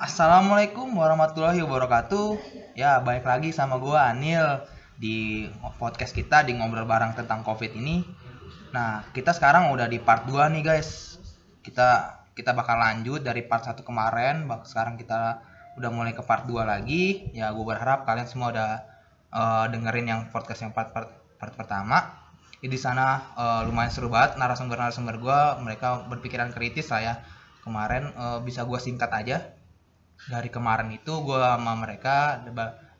Assalamualaikum warahmatullahi wabarakatuh. Ya, balik lagi sama gua Anil di podcast kita di ngobrol bareng tentang Covid ini. Nah, kita sekarang udah di part 2 nih, guys. Kita kita bakal lanjut dari part 1 kemarin, sekarang kita udah mulai ke part 2 lagi. Ya, gue berharap kalian semua udah eh, dengerin yang podcast yang part part, part pertama. Di sana eh, lumayan seru banget narasumber-narasumber gua, mereka berpikiran kritis lah ya. Kemarin eh, bisa gua singkat aja dari kemarin itu gue sama mereka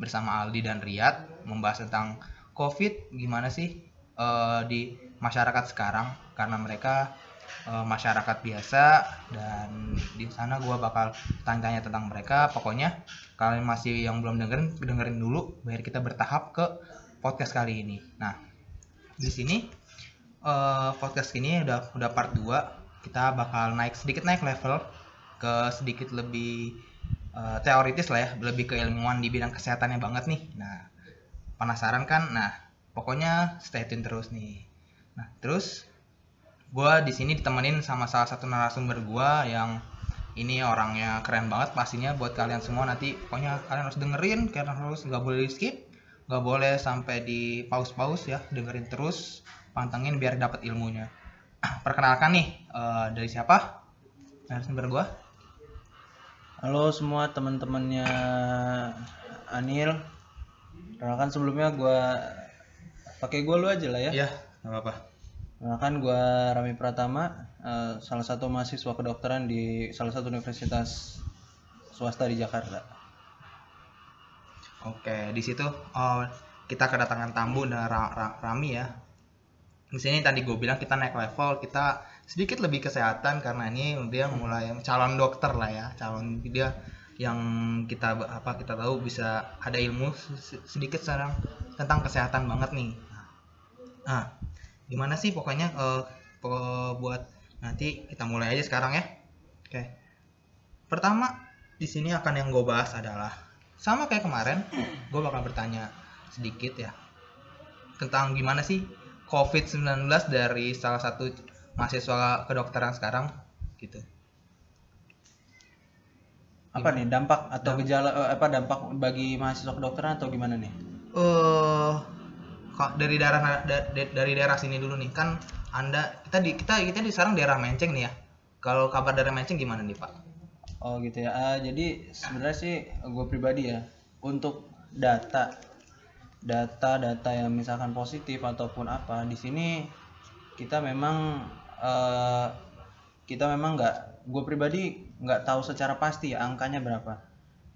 bersama Aldi dan Riyad membahas tentang COVID gimana sih eh, di masyarakat sekarang. Karena mereka eh, masyarakat biasa dan di sana gue bakal tanya-tanya tentang mereka. Pokoknya kalian masih yang belum dengerin dengerin dulu biar kita bertahap ke podcast kali ini. Nah di sini eh, podcast ini udah udah part 2 kita bakal naik sedikit naik level ke sedikit lebih eh, teoritis lah ya lebih ke ilmuwan di bidang kesehatannya banget nih. Nah penasaran kan? Nah pokoknya stay tune terus nih. Nah terus gua di sini ditemenin sama salah satu narasumber gua yang ini orangnya keren banget pastinya buat kalian semua. Nanti pokoknya kalian harus dengerin kalian harus nggak boleh di skip nggak boleh sampai di pause pause ya dengerin terus pantengin biar dapat ilmunya. Perkenalkan nih eh, dari siapa? Narasumber gua Halo semua teman-temannya Anil. Perkenalkan sebelumnya gua pakai gua lu aja lah ya. ya nggak apa-apa Perkenalkan gua Rami Pratama, eh, salah satu mahasiswa kedokteran di salah satu universitas swasta di Jakarta. Oke, di situ oh, kita kedatangan tamu dan Ra- Rami ya. Di sini tadi gue bilang kita naik level, kita sedikit lebih kesehatan karena ini dia mulai calon dokter lah ya, calon dia yang kita apa kita tahu bisa ada ilmu se- sedikit sekarang tentang kesehatan banget nih. Nah, gimana sih pokoknya po- buat nanti kita mulai aja sekarang ya. Oke. Pertama di sini akan yang gue bahas adalah sama kayak kemarin, gue bakal bertanya sedikit ya tentang gimana sih COVID-19 dari salah satu mahasiswa kedokteran sekarang gitu. Apa nih dampak atau gejala eh, apa dampak bagi mahasiswa kedokteran atau gimana nih? Eh kok dari daerah da- da- dari daerah sini dulu nih kan Anda kita di kita kita di sekarang daerah Menceng nih ya. Kalau kabar dari Menceng gimana nih, Pak? Oh gitu ya. Ah, jadi sebenarnya sih gue pribadi ya untuk data data-data yang misalkan positif ataupun apa di sini kita memang eh, kita memang nggak gue pribadi nggak tahu secara pasti ya angkanya berapa.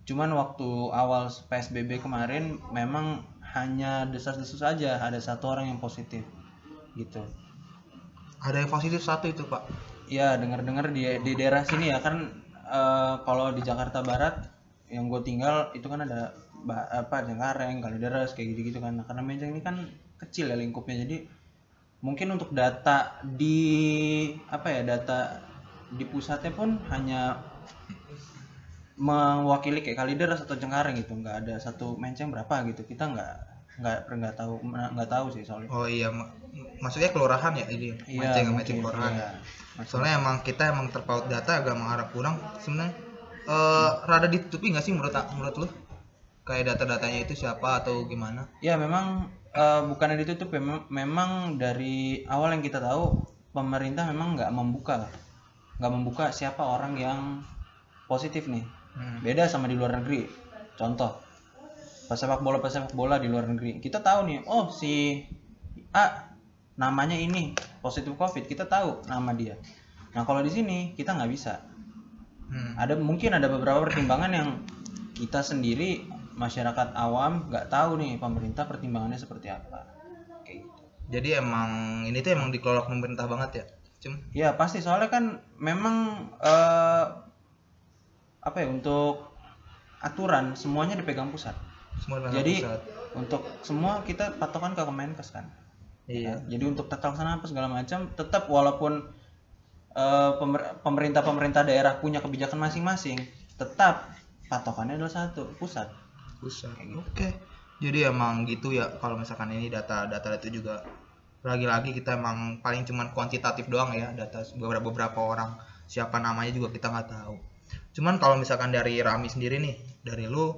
Cuman waktu awal PSBB kemarin memang hanya desas-desus saja ada satu orang yang positif gitu. Ada yang positif satu itu, Pak. Ya dengar-dengar di di daerah sini ya kan eh, kalau di Jakarta Barat yang gue tinggal itu kan ada apa Cengkareng, Kalideres kayak gitu-gitu kan. Karena Menceng ini kan kecil ya lingkupnya jadi mungkin untuk data di apa ya data di pusatnya pun hanya mewakili kayak Kalideres atau Cengkareng gitu nggak ada satu Menceng berapa gitu kita nggak nggak nggak tahu nggak tahu sih soalnya Oh iya, ma- maksudnya kelurahan ya ini. Iya, Menceng, mungkin, Menceng kelurahan. iya. ya. Soalnya emang kita emang terpaut data agak mengharap kurang sebenarnya eh rada ditutupi nggak sih menurut menurut lu? Kayak data-datanya itu siapa atau gimana? Ya memang eh, bukannya ditutup ya, mem- memang dari awal yang kita tahu pemerintah memang nggak membuka, nggak membuka siapa orang yang positif nih. Hmm. Beda sama di luar negeri. Contoh, pesepak bola pesepak bola di luar negeri, kita tahu nih, oh si A namanya ini positif covid, kita tahu nama dia. Nah kalau di sini kita nggak bisa. Hmm. Ada mungkin ada beberapa pertimbangan yang kita sendiri masyarakat awam nggak tahu nih pemerintah pertimbangannya seperti apa. Kayak gitu. Jadi emang ini tuh emang dikelola pemerintah banget ya. Cum. Ya pasti soalnya kan memang eh, apa ya untuk aturan semuanya dipegang pusat. Semua dengan Jadi pusat. untuk semua kita patokan ke Kemenkes kan. Iya. Jadi untuk tata laksana apa segala macam tetap walaupun eh, pemer- pemerintah-pemerintah daerah punya kebijakan masing-masing, tetap patokannya adalah satu pusat. Pusat. Oke. Jadi emang gitu ya kalau misalkan ini data-data itu juga lagi-lagi kita emang paling cuman kuantitatif doang ya data beberapa beberapa orang siapa namanya juga kita nggak tahu Cuman kalau misalkan dari Rami sendiri nih, dari lu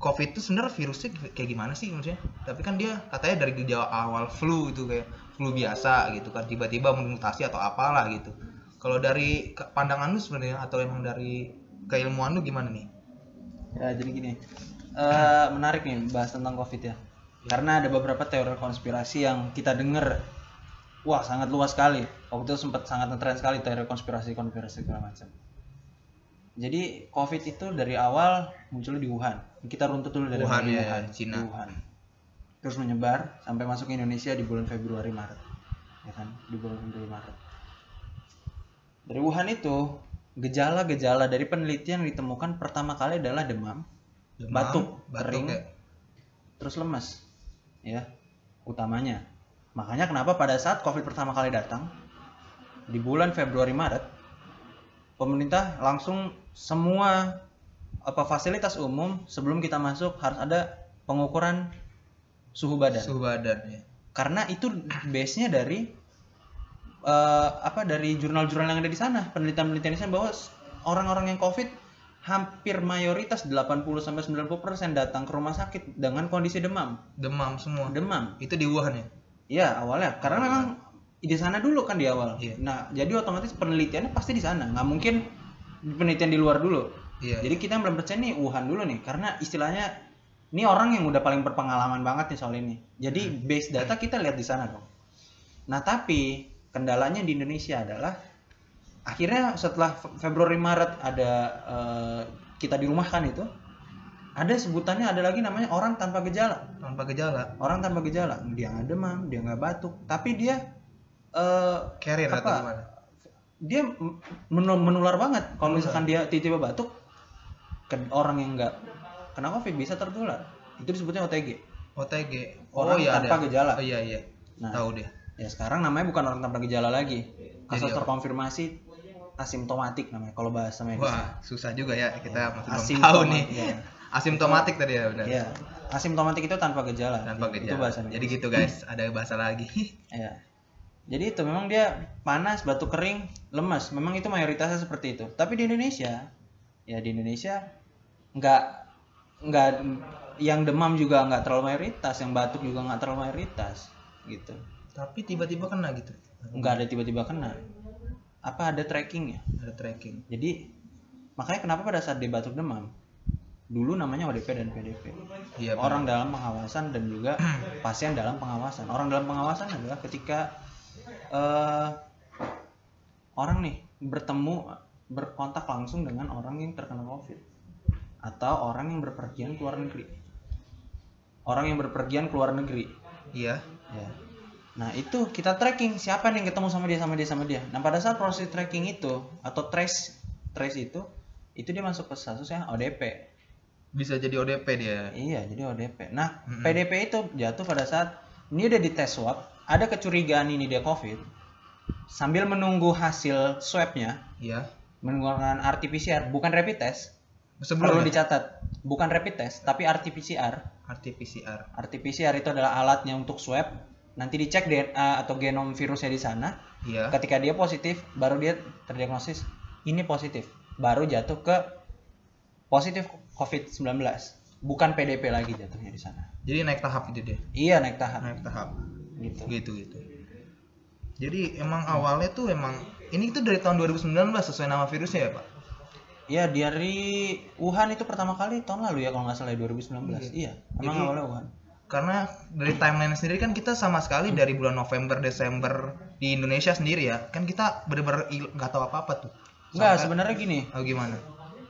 COVID itu sebenarnya virusnya kayak gimana sih maksudnya? Tapi kan dia katanya dari gejala awal flu itu kayak flu biasa gitu kan tiba-tiba mutasi atau apalah gitu. Kalau dari pandangan lu sebenarnya atau emang dari keilmuan lu gimana nih? Ya jadi gini, eh menarik nih bahas tentang COVID ya. Karena ada beberapa teori konspirasi yang kita dengar, wah sangat luas sekali. Waktu itu sempat sangat ngetren sekali teori konspirasi konspirasi segala macam. Jadi COVID itu dari awal munculnya di Wuhan. Kita runtut dulu dari Wuhan, ya, Wuhan, Cina. Wuhan. Terus menyebar sampai masuk ke Indonesia di bulan Februari Maret, ya kan? Di bulan Februari Maret. Dari Wuhan itu gejala-gejala dari penelitian yang ditemukan pertama kali adalah demam, Demam, batuk, batuk kering, ya. terus lemas, ya utamanya. Makanya kenapa pada saat COVID pertama kali datang di bulan Februari Maret, pemerintah langsung semua apa fasilitas umum sebelum kita masuk harus ada pengukuran suhu badan Suhu badan ya. karena itu base-nya dari eh, apa dari jurnal-jurnal yang ada di sana penelitian-penelitian di sana bahwa orang-orang yang covid hampir mayoritas 80 sampai 90% datang ke rumah sakit dengan kondisi demam Demam semua. demam Itu di Wuhan ya? Iya awalnya karena memang di sana dulu kan di awal Iya. nah jadi otomatis penelitiannya pasti di sana nggak mungkin penelitian di luar dulu Iya. jadi kita belum percaya nih Wuhan dulu nih karena istilahnya ini orang yang udah paling berpengalaman banget nih soal ini. Jadi Hmm. base data kita lihat di sana dong. Nah tapi kendalanya di Indonesia adalah akhirnya setelah Fe- Februari Maret ada eh, kita dirumahkan itu ada sebutannya ada lagi namanya orang tanpa gejala. tanpa gejala. Orang tanpa gejala dia nggak demam, dia nggak batuk, tapi dia eh, Carrier atau Apa? gimana? dia menular banget. Kalau misalkan dia tiba-tiba batuk ke orang yang nggak kena covid bisa tertular. Itu disebutnya OTG. OTG. Orang tanpa ada. gejala. Oh iya iya. Nah. Tahu deh. Ya sekarang namanya bukan orang tanpa gejala lagi. Kasus terkonfirmasi asimptomatik namanya kalau bahasa medis. Wah, susah juga ya kita masih belum Asimptomatik, tahu nih. iya. Asimptomatik tadi ya benar. Iya. Asimptomatik itu tanpa gejala. Tanpa Itu gejala. bahasa Jadi gitu guys, ada bahasa lagi. Iya. Jadi itu memang dia panas, batuk kering, lemas. Memang itu mayoritasnya seperti itu. Tapi di Indonesia, ya di Indonesia nggak nggak yang demam juga nggak terlalu mayoritas, yang batuk juga nggak terlalu mayoritas, gitu. Tapi tiba-tiba kena gitu. Nggak ada tiba-tiba kena. Apa ada trackingnya? Ada tracking. Jadi makanya kenapa pada saat dia batuk demam, dulu namanya ODP dan PDP. Iya. Orang dalam pengawasan dan juga pasien dalam pengawasan. Orang dalam pengawasan adalah ketika eh, orang nih bertemu berkontak langsung dengan orang yang terkena COVID atau orang yang berpergian ke luar negeri. Orang yang berpergian ke luar negeri. Iya. Ya. Nah itu kita tracking siapa nih yang ketemu sama dia sama dia sama dia. Nah pada saat proses tracking itu atau trace trace itu itu dia masuk ke status yang ODP. Bisa jadi ODP dia. Iya, jadi ODP. Nah, Mm-mm. PDP itu jatuh pada saat ini udah dites swab, ada kecurigaan ini dia COVID. Sambil menunggu hasil swabnya Iya. menggunakan RT-PCR, bukan rapid test. Perlu Sebelum ya? dicatat, bukan rapid test, tapi RT-PCR. RT-PCR. RT-PCR itu adalah alatnya untuk swab. Nanti dicek DNA atau genom virusnya di sana. Iya. Ketika dia positif, baru dia terdiagnosis ini positif. Baru jatuh ke positif COVID-19. Bukan PDP lagi jatuhnya di sana. Jadi naik tahap itu dia. Iya naik tahap Naik tahap. gitu. Gitu gitu. Jadi emang awalnya tuh emang ini tuh dari tahun 2019 sesuai nama virusnya ya, Pak? Iya dari Wuhan itu pertama kali tahun lalu ya kalau nggak salah 2019. Iya. Emang Jadi- awalnya Wuhan. Karena dari timeline sendiri kan kita sama sekali dari bulan November Desember di Indonesia sendiri ya kan kita bener-bener nggak tahu apa apa tuh Sampai- sebenarnya gini. oh, gimana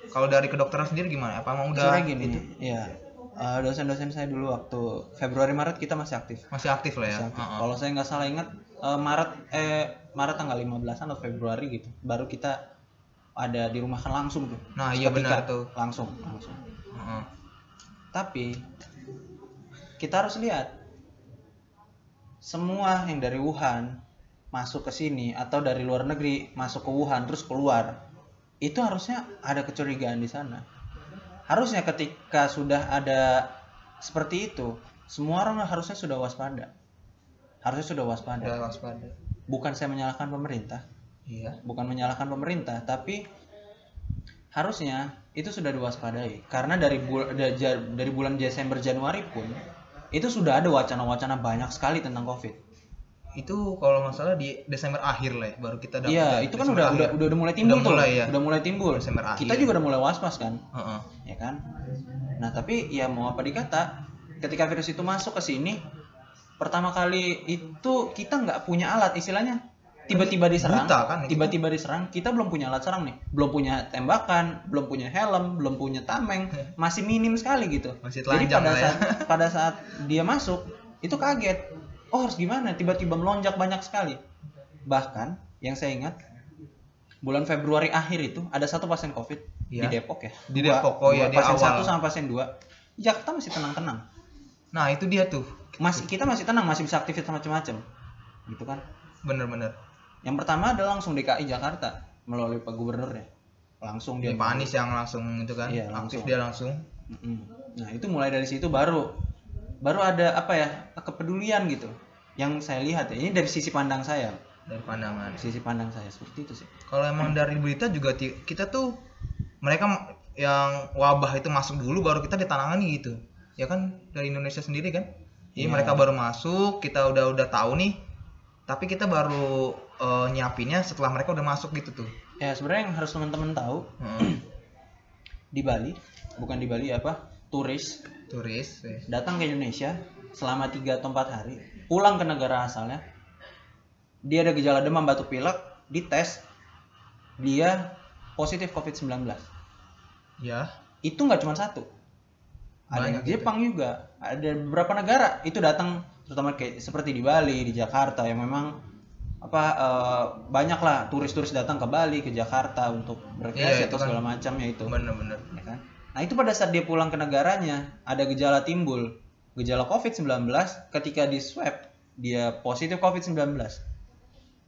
kalau dari kedokteran sendiri gimana apa emang udah Sebenarnya gini. itu Iya. Eh, dosen-dosen saya dulu waktu Februari Maret kita masih aktif. masih aktif lah ya Masih aktif. Heeh. Kalau saya nggak salah ingat eh, Maret eh Maret tanggal 15-an atau Februari gitu. Baru kita ada di rumah kan langsung tuh. nah iya benar tuh Langsung, langsung. Heeh. Tapi kita harus lihat semua yang dari Wuhan masuk ke sini atau dari luar negeri masuk ke Wuhan terus keluar itu harusnya ada kecurigaan di sana. Harusnya ketika sudah ada seperti itu, semua orang harusnya sudah waspada. Harusnya sudah waspada. udah waspada Bukan saya menyalahkan pemerintah, iya bukan menyalahkan pemerintah, tapi harusnya itu sudah diwaspadai karena dari bul dari bulan Desember Januari pun itu sudah ada wacana-wacana banyak sekali tentang covid Itu kalau nggak salah di Desember akhir lah ya, baru kita dapat. iya ya, itu kan Desember udah, akhir. udah udah udah mulai timbul Udah tuh mulai ya. udah mulai timbul Desember kita akhir. juga udah mulai was-was kan Heeh. ya kan nah tapi ya mau apa dikata ketika virus itu masuk ke sini pertama kali itu kita nggak punya alat istilahnya tiba-tiba diserang. Buta kan tiba-tiba diserang. Kita belum punya alat serang nih. Belum punya tembakan belum punya helm belum punya tameng. Masih minim sekali gitu. Masih jadi pada ya. saat pada saat dia masuk itu kaget. Oh harus gimana? Tiba-tiba melonjak banyak sekali. Bahkan yang saya ingat bulan Februari akhir itu ada satu pasien covid Iya. di Depok ya. Di Dua- Depok, oh dua ya, di pasien awal. satu sama pasien dua. Jakarta masih tenang-tenang. Nah, itu dia tuh. masih kita masih tenang masih bisa aktivitas macam-macam. Gitu kan? Bener-bener. Yang pertama adalah langsung DKI Jakarta melalui Pak Gubernur ya langsung dia Dia Pak Anies yang langsung itu kan. Iya, aktif langsung. dia langsung. Mm-mm. nah itu mulai dari situ baru baru ada apa ya kepedulian gitu yang saya lihat ya ini dari sisi pandang saya dari pandangan. sisi pandang saya seperti itu sih Kalau emang dari berita juga kita tuh mereka yang wabah itu masuk dulu baru kita ditanangani gitu. Ya kan dari Indonesia sendiri kan. Jadi Iya. mereka baru masuk, kita udah udah tahu nih. Tapi kita baru eh, nyiapinnya setelah mereka udah masuk gitu tuh. ya sebenarnya yang harus teman-teman tahu Heeh. di Bali bukan di Bali apa turis Turis. eh. datang ke Indonesia selama 3 atau 4 hari pulang ke negara asalnya dia ada gejala demam batuk pilek dites dia positif COVID-19 Ya. itu nggak cuma satu ada Banyak yang di Jepang juga ada beberapa negara itu datang terutama kayak seperti di Bali di Jakarta yang memang apa eh, banyak lah turis-turis datang ke Bali ke Jakarta untuk berkreasi itu atau kan. segala macamnya itu Bener-bener. ya kan? Nah itu pada saat dia pulang ke negaranya ada gejala timbul, gejala COVID-19 ketika di swab dia positif COVID-19.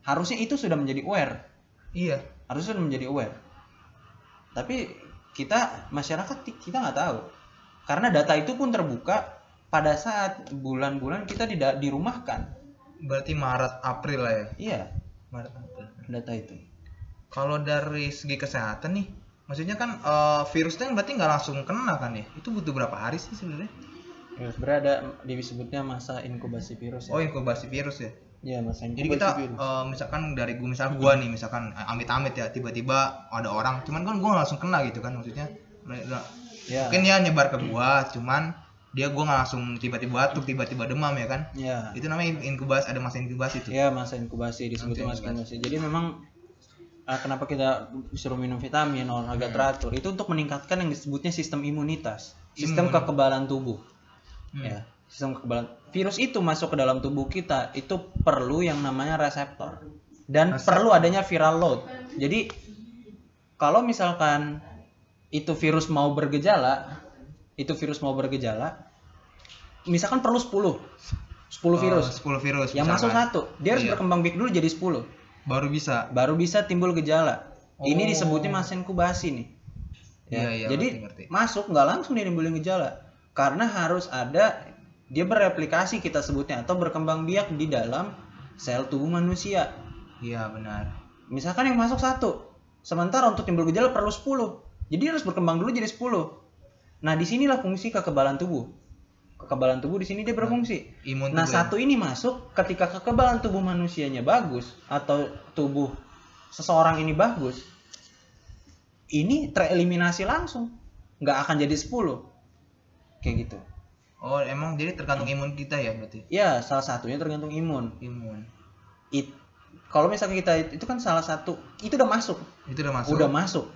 Harusnya itu sudah menjadi aware, Iya. harusnya sudah menjadi aware. Tapi kita masyarakat kita nggak tahu karena data itu pun terbuka pada saat bulan-bulan kita tidak dirumahkan. Berarti Maret April lah ya. Iya Maret April. data itu. Kalau dari segi kesehatan nih, maksudnya kan eh, virusnya berarti nggak langsung kena kan ya? Itu butuh berapa hari sih sebenarnya? Ya, sebenarnya ada disebutnya masa inkubasi virus. Oh Ya, inkubasi virus ya. ya masa Jadi inkubasi kita virus. eh, misalkan dari gua misal gua nih misalkan eh, amit-amit ya tiba-tiba ada orang, cuman kan gua nggak langsung kena gitu kan maksudnya. Ya. Mungkin dia nyebar ke gua, cuman dia gua nggak langsung tiba-tiba batuk, tiba-tiba demam ya kan? Ya. Itu namanya inkubasi, ada masa inkubasi tuh. Ya masa inkubasi disebutnya Masa inkubasi. Jadi memang ah, kenapa kita disuruh minum vitamin olahraga teratur itu untuk meningkatkan yang disebutnya sistem imunitas, sistem Imun. kekebalan tubuh. Hmm. Ya, sistem kekebalan. Virus itu masuk ke dalam tubuh kita itu perlu yang namanya reseptor dan Reseptor. perlu adanya viral load. Jadi kalau misalkan itu virus mau bergejala, itu virus mau bergejala, misalkan perlu 10 10 virus Oh, 10 virus. yang masuk misalkan. satu dia harus Iya. berkembang biak dulu jadi 10 Baru bisa. baru bisa timbul gejala ini Oh. disebutnya masa inkubasi nih Iya, iya, jadi ngerti, ngerti. masuk nggak langsung dia nimbulin gejala karena harus ada dia bereplikasi kita sebutnya atau berkembang biak di dalam sel tubuh manusia Iya benar. misalkan yang masuk satu sementara untuk timbul gejala perlu 10 jadi harus berkembang dulu jadi 10 nah di sinilah fungsi kekebalan tubuh kekebalan tubuh di sini dia berfungsi Imun Nah, ya? satu ini masuk ketika kekebalan tubuh manusianya bagus atau tubuh seseorang ini bagus, ini tereliminasi langsung. Nggak akan jadi 10. Kayak gitu. Oh, emang jadi tergantung imun kita ya berarti. Ya, salah satunya tergantung imun. Imun. It, kalau misalnya kita itu kan salah satu itu udah masuk, Itu udah masuk. udah masuk.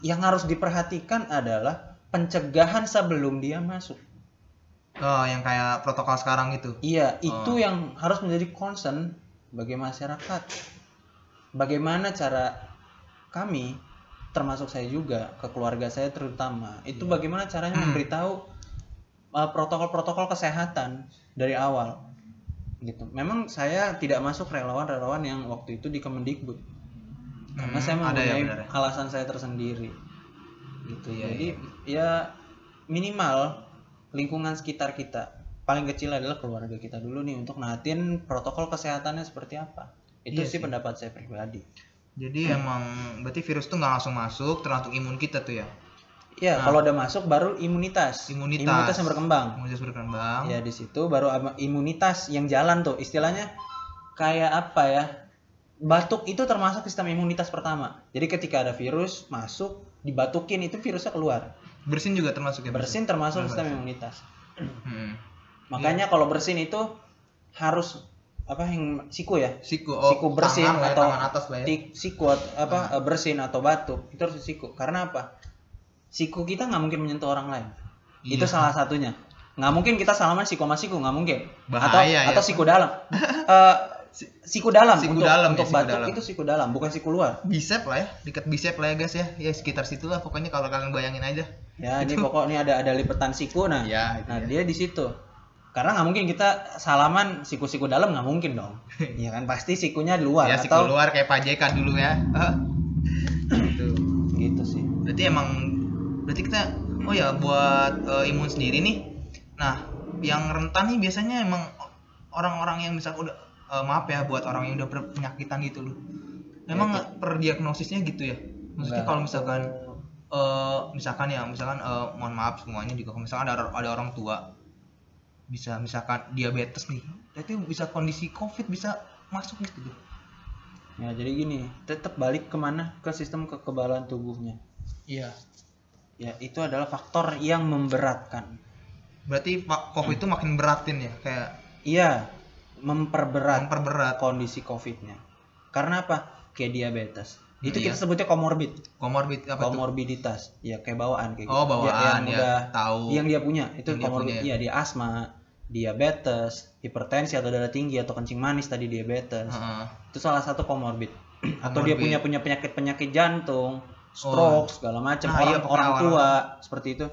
Yang harus diperhatikan adalah pencegahan sebelum dia masuk. Oh, yang kayak protokol sekarang gitu. Iya, itu Oh. yang harus menjadi concern bagi masyarakat. Bagaimana cara kami, termasuk saya juga, ke keluarga saya terutama, itu Iya. bagaimana caranya memberitahu uh, protokol-protokol kesehatan dari awal. Gitu. Memang saya tidak masuk relawan-relawan yang waktu itu di Kemendikbud. Karena Hmm, saya ada ya mempunyai ya. alasan saya tersendiri. Gitu. Iya, Jadi ya minimal lingkungan sekitar kita paling kecil adalah keluarga kita dulu nih untuk natin protokol kesehatannya seperti apa. Itu Iya sih sih. pendapat saya pribadi. Jadi emang berarti virus tuh nggak langsung masuk, tergantung imun kita tuh ya. Iya, Nah. kalau udah masuk baru imunitas. Imunitas. yang berkembang. Imunitas berkembang. Ya di situ baru imunitas yang jalan tuh. Istilahnya kayak apa ya? Batuk itu termasuk sistem imunitas pertama. Jadi ketika ada virus masuk, dibatukin itu virusnya keluar. Bersin juga termasuk ya. Bersin termasuk sistem imunitas. Hmm. Makanya kalau bersin itu harus apa yang siku ya? Siku, oh, siku bersin tangan ya, atau tangan atas lah ya. tik- siku apa eh, bersin atau batuk itu harus siku. Karena apa? Siku kita nggak mungkin menyentuh orang lain. Iya. Itu salah satunya. Nggak mungkin kita salaman siku sama siku, nggak mungkin. atau Bahaya ya. atau siku dalam. Eh, siku dalam Siku untuk dalam ya, untuk siku batuk dalam. itu siku dalam, bukan siku luar. Bicep lah ya, dekat bicep lah ya guys ya. Ya sekitar situlah pokoknya kalau kalian bayangin aja. Ya, ini pokoknya ada ada lipatan siku nah. Ya, nah, ya. dia di situ. Karena nggak mungkin kita salaman siku-siku dalam nggak mungkin dong. Iya kan pasti sikunya di luar ya siku atau luar kayak JK dulu ya. Gitu. gitu sih. Berarti emang berarti kita oh ya buat eh, imun sendiri nih. Nah, yang rentan nih biasanya emang orang-orang yang misal udah eh, maaf ya buat orang yang udah berpenyakitan gitu loh. Emang nggak per diagnosisnya gitu ya? Maksudnya kalau misalkan eh misalkan ya, misalkan eh, mohon maaf semuanya juga kalau misalkan ada ada orang tua bisa misalkan diabetes nih, berarti bisa kondisi covid bisa masuk gitu tuh. Ya jadi gini, tetap balik ke mana ke sistem kekebalan tubuhnya. Iya. Ya itu adalah faktor yang memberatkan. Berarti covid itu makin beratin ya, kayak Iya, memperberat memperberat kondisi COVID-nya. Karena apa? Kayak diabetes. Itu Iya. kita sebutnya komorbid. komorbid apa? Komorbiditas. Ya kayak bawaan kayak Oh, gitu. bawaan, Ya, yang ya. udah Tahu. yang dia punya itu Yang dia komorbid. Iya, dia asma, diabetes, hipertensi atau darah tinggi atau kencing manis tadi diabetes. Heeh. Itu salah satu komorbid. atau dia punya punya penyakit-penyakit jantung, stroke segala macam, Nah, orang iya, orang tua seperti itu.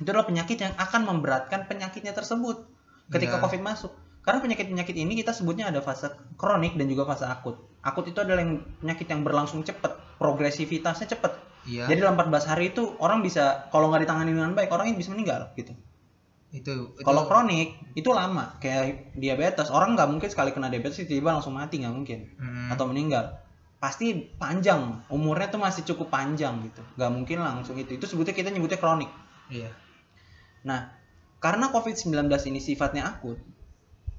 Itu adalah penyakit yang akan memberatkan penyakitnya tersebut ketika Iya. Covid masuk. Karena penyakit-penyakit ini kita sebutnya ada fase kronik dan juga fase akut. Akut itu adalah yang penyakit yang berlangsung cepat, progresivitasnya cepat. Iya. Jadi dalam 14 hari itu orang bisa kalau nggak ditangani dengan baik orangnya bisa meninggal gitu. itu, itu Kalau kronik itu lama kayak diabetes orang nggak mungkin sekali kena diabetes tiba-tiba langsung mati nggak mungkin Hmm. atau meninggal. Pasti panjang umurnya tuh masih cukup panjang gitu. Nggak mungkin langsung itu. Itu sebutnya kita nyebutnya kronik. iya. Nah, karena COVID-19 ini sifatnya akut,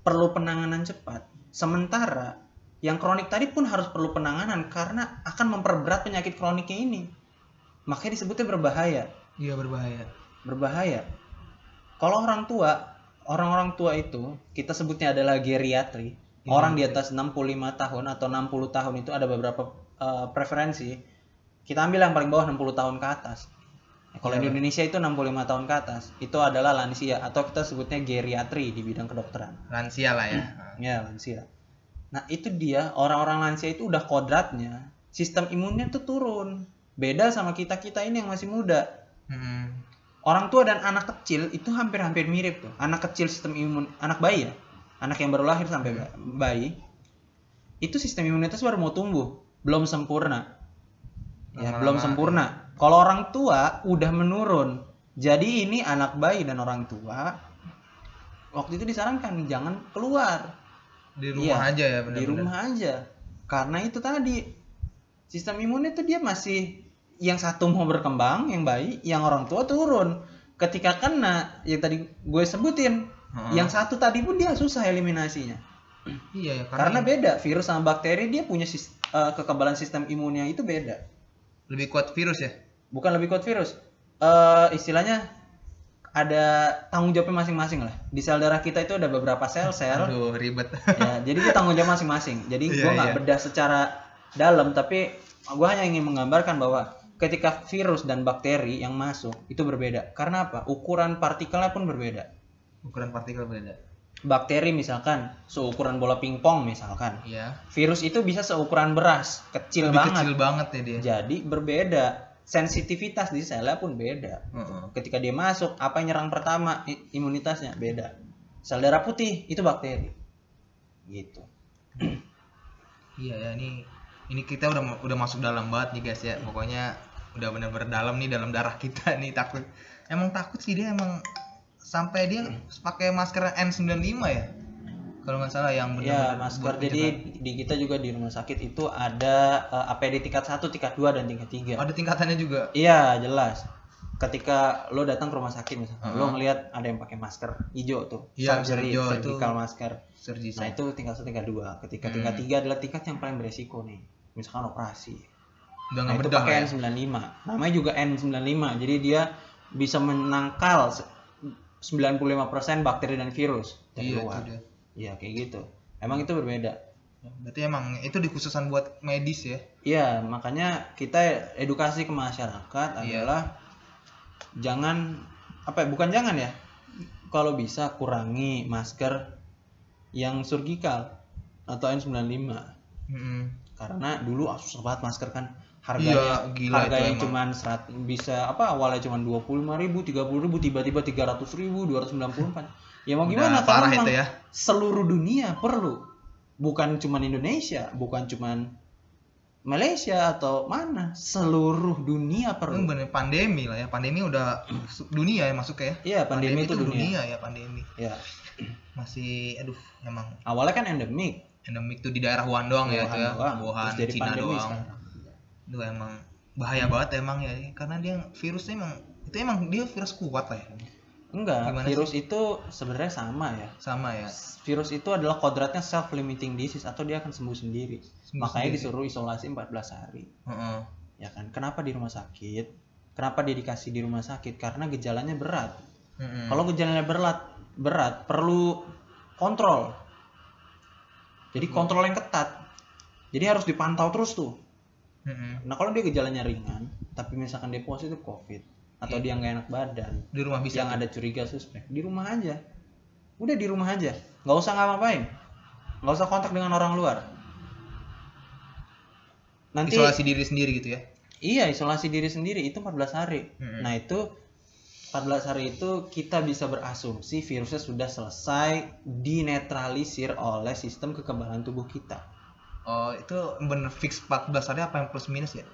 perlu penanganan cepat. Sementara yang kronik tadi pun harus perlu penanganan karena akan memperberat penyakit kroniknya ini. Makanya disebutnya berbahaya. Iya berbahaya. Berbahaya. Kalau orang tua, orang-orang tua itu kita sebutnya adalah geriatri. Orang di atas 65 tahun atau 60 tahun itu ada beberapa eh, preferensi. Kita ambil yang paling bawah 60 tahun ke atas. Kalau di Indonesia itu 65 tahun ke atas, itu adalah lansia atau kita sebutnya geriatri di bidang kedokteran. Lansia lah ya. Ya, lansia. Nah, itu dia orang-orang lansia itu udah kodratnya sistem imunnya tuh turun. Beda sama kita-kita ini yang masih muda. Hmm. Orang tua dan anak kecil itu hampir-hampir mirip tuh. Anak kecil sistem imun, anak bayi ya, anak yang baru lahir sampai ba- bayi, itu sistem imunitas baru mau tumbuh, belum sempurna. Ya, belum sempurna. Kalau orang tua udah menurun. Jadi ini anak bayi dan orang tua waktu itu disarankan jangan keluar Di rumah Iya, aja ya benar di rumah aja. Karena itu tadi sistem imunnya tuh dia masih yang satu mau berkembang, yang bayi, yang orang tua turun. Ketika kena yang tadi gue sebutin, Heeh. yang satu tadi pun dia susah eliminasinya. Iya ya Karena karena, beda, virus sama bakteri dia punya sis- eh, kekebalan sistem imunnya itu beda. Lebih kuat virus ya. Bukan lebih kuat virus. Eh istilahnya ada tanggung jawabnya masing-masing lah. Di sel darah kita itu ada beberapa sel-sel Aduh ribet. ya jadi itu tanggung jawab masing-masing jadi Iya, gue nggak iya. bedah secara dalam tapi gue hanya ingin menggambarkan bahwa ketika virus dan bakteri yang masuk itu berbeda karena apa ukuran partikelnya pun berbeda Ukuran partikel beda. Bakteri misalkan seukuran bola pingpong misalkan Iya. virus itu bisa seukuran beras kecil Lebih banget kecil banget ya dia. jadi berbeda sensitivitas di selnya pun beda Heeh. ketika dia masuk apa yang nyerang pertama imunitasnya beda sel darah putih itu bakteri gitu Iya ya ini ini kita udah udah masuk dalam banget nih guys ya. Pokoknya udah bener-bener dalam nih dalam darah kita nih takut. Emang takut sih dia emang sampai dia pakai masker N95 ya. kalau nggak salah yang Ya, benar-benar masker. buat Jadi di kita juga di rumah sakit itu ada eh, APD tingkat 1, tingkat 2 dan tingkat 3. ada tingkatannya juga Iya, jelas. Ketika lo datang ke rumah sakit misalnya, Uh-huh. lo ngelihat ada yang pakai masker hijau tuh, Iya, surgery, hijau itu. surgical masker. surgery Nah, itu tingkat 1, tingkat 2. Ketika Hmm. tingkat 3 adalah tingkat yang paling beresiko nih. Misalkan operasi. udah Nah, itu pakai ya? N95. Namanya juga N95. Jadi dia bisa menangkal 95% bakteri dan virus dari iya luar. Iya, kayak gitu. Emang itu berbeda. berarti emang itu dikhususan buat medis ya Iya, makanya kita edukasi ke masyarakat Iya. adalah jangan apa ya, bukan jangan ya. Kalau bisa kurangi masker yang surgical atau N95 Mm-mm. karena dulu ah, susah banget masker kan Iya, harganya gila harganya itu cuman serat, bisa apa awalnya cuman 25.000 ribu, 30 ribu, tiba-tiba 300 ribu, 294 ya mau gimana? Parah karena itu ya. seluruh dunia perlu. Bukan cuman Indonesia bukan cuman Malaysia atau mana. Seluruh dunia perlu. Bener pandemi lah ya. Pandemi udah dunia ya masuk ya. Iya pandemi, itu dunia, ya pandemi. Ya masih aduh emang. Awalnya kan endemik. Endemik tuh di daerah Wuhan doang ya Wuhan itu ya. Doang. Wuhan Cina pandemi doang. sekarang. Itu emang bahaya banget emang ya karena dia virusnya emang itu emang dia virus kuat lah ya enggak Gimana virus itu sebenarnya sama ya sama ya virus itu adalah kodratnya self limiting disease atau dia akan sembuh sendiri. Sembuh Makanya sendiri. disuruh isolasi 14 hari. Heeh. Ya kan? Kenapa di rumah sakit? Kenapa dia dikasih di rumah sakit? Karena gejalanya berat. Mm-mm. Kalau gejalanya berat, berat perlu kontrol. Jadi kontrol yang ketat. Jadi harus dipantau terus tuh. Mm-mm. Nah, kalau dia gejalanya ringan, tapi misalkan dia positif COVID atau Iya. dia nggak enak badan, di rumah bisa yang ada curiga suspek di rumah aja. Udah di rumah aja. Nggak usah ngapain nggak usah kontak dengan orang luar. Nanti isolasi diri sendiri gitu ya? Iya isolasi diri sendiri itu 14 hari. Mm-mm. nah itu 14 hari itu kita bisa berasumsi virusnya sudah selesai dinetralisir oleh sistem kekebalan tubuh kita oh itu bener fix 14 hari apa yang plus minus ya?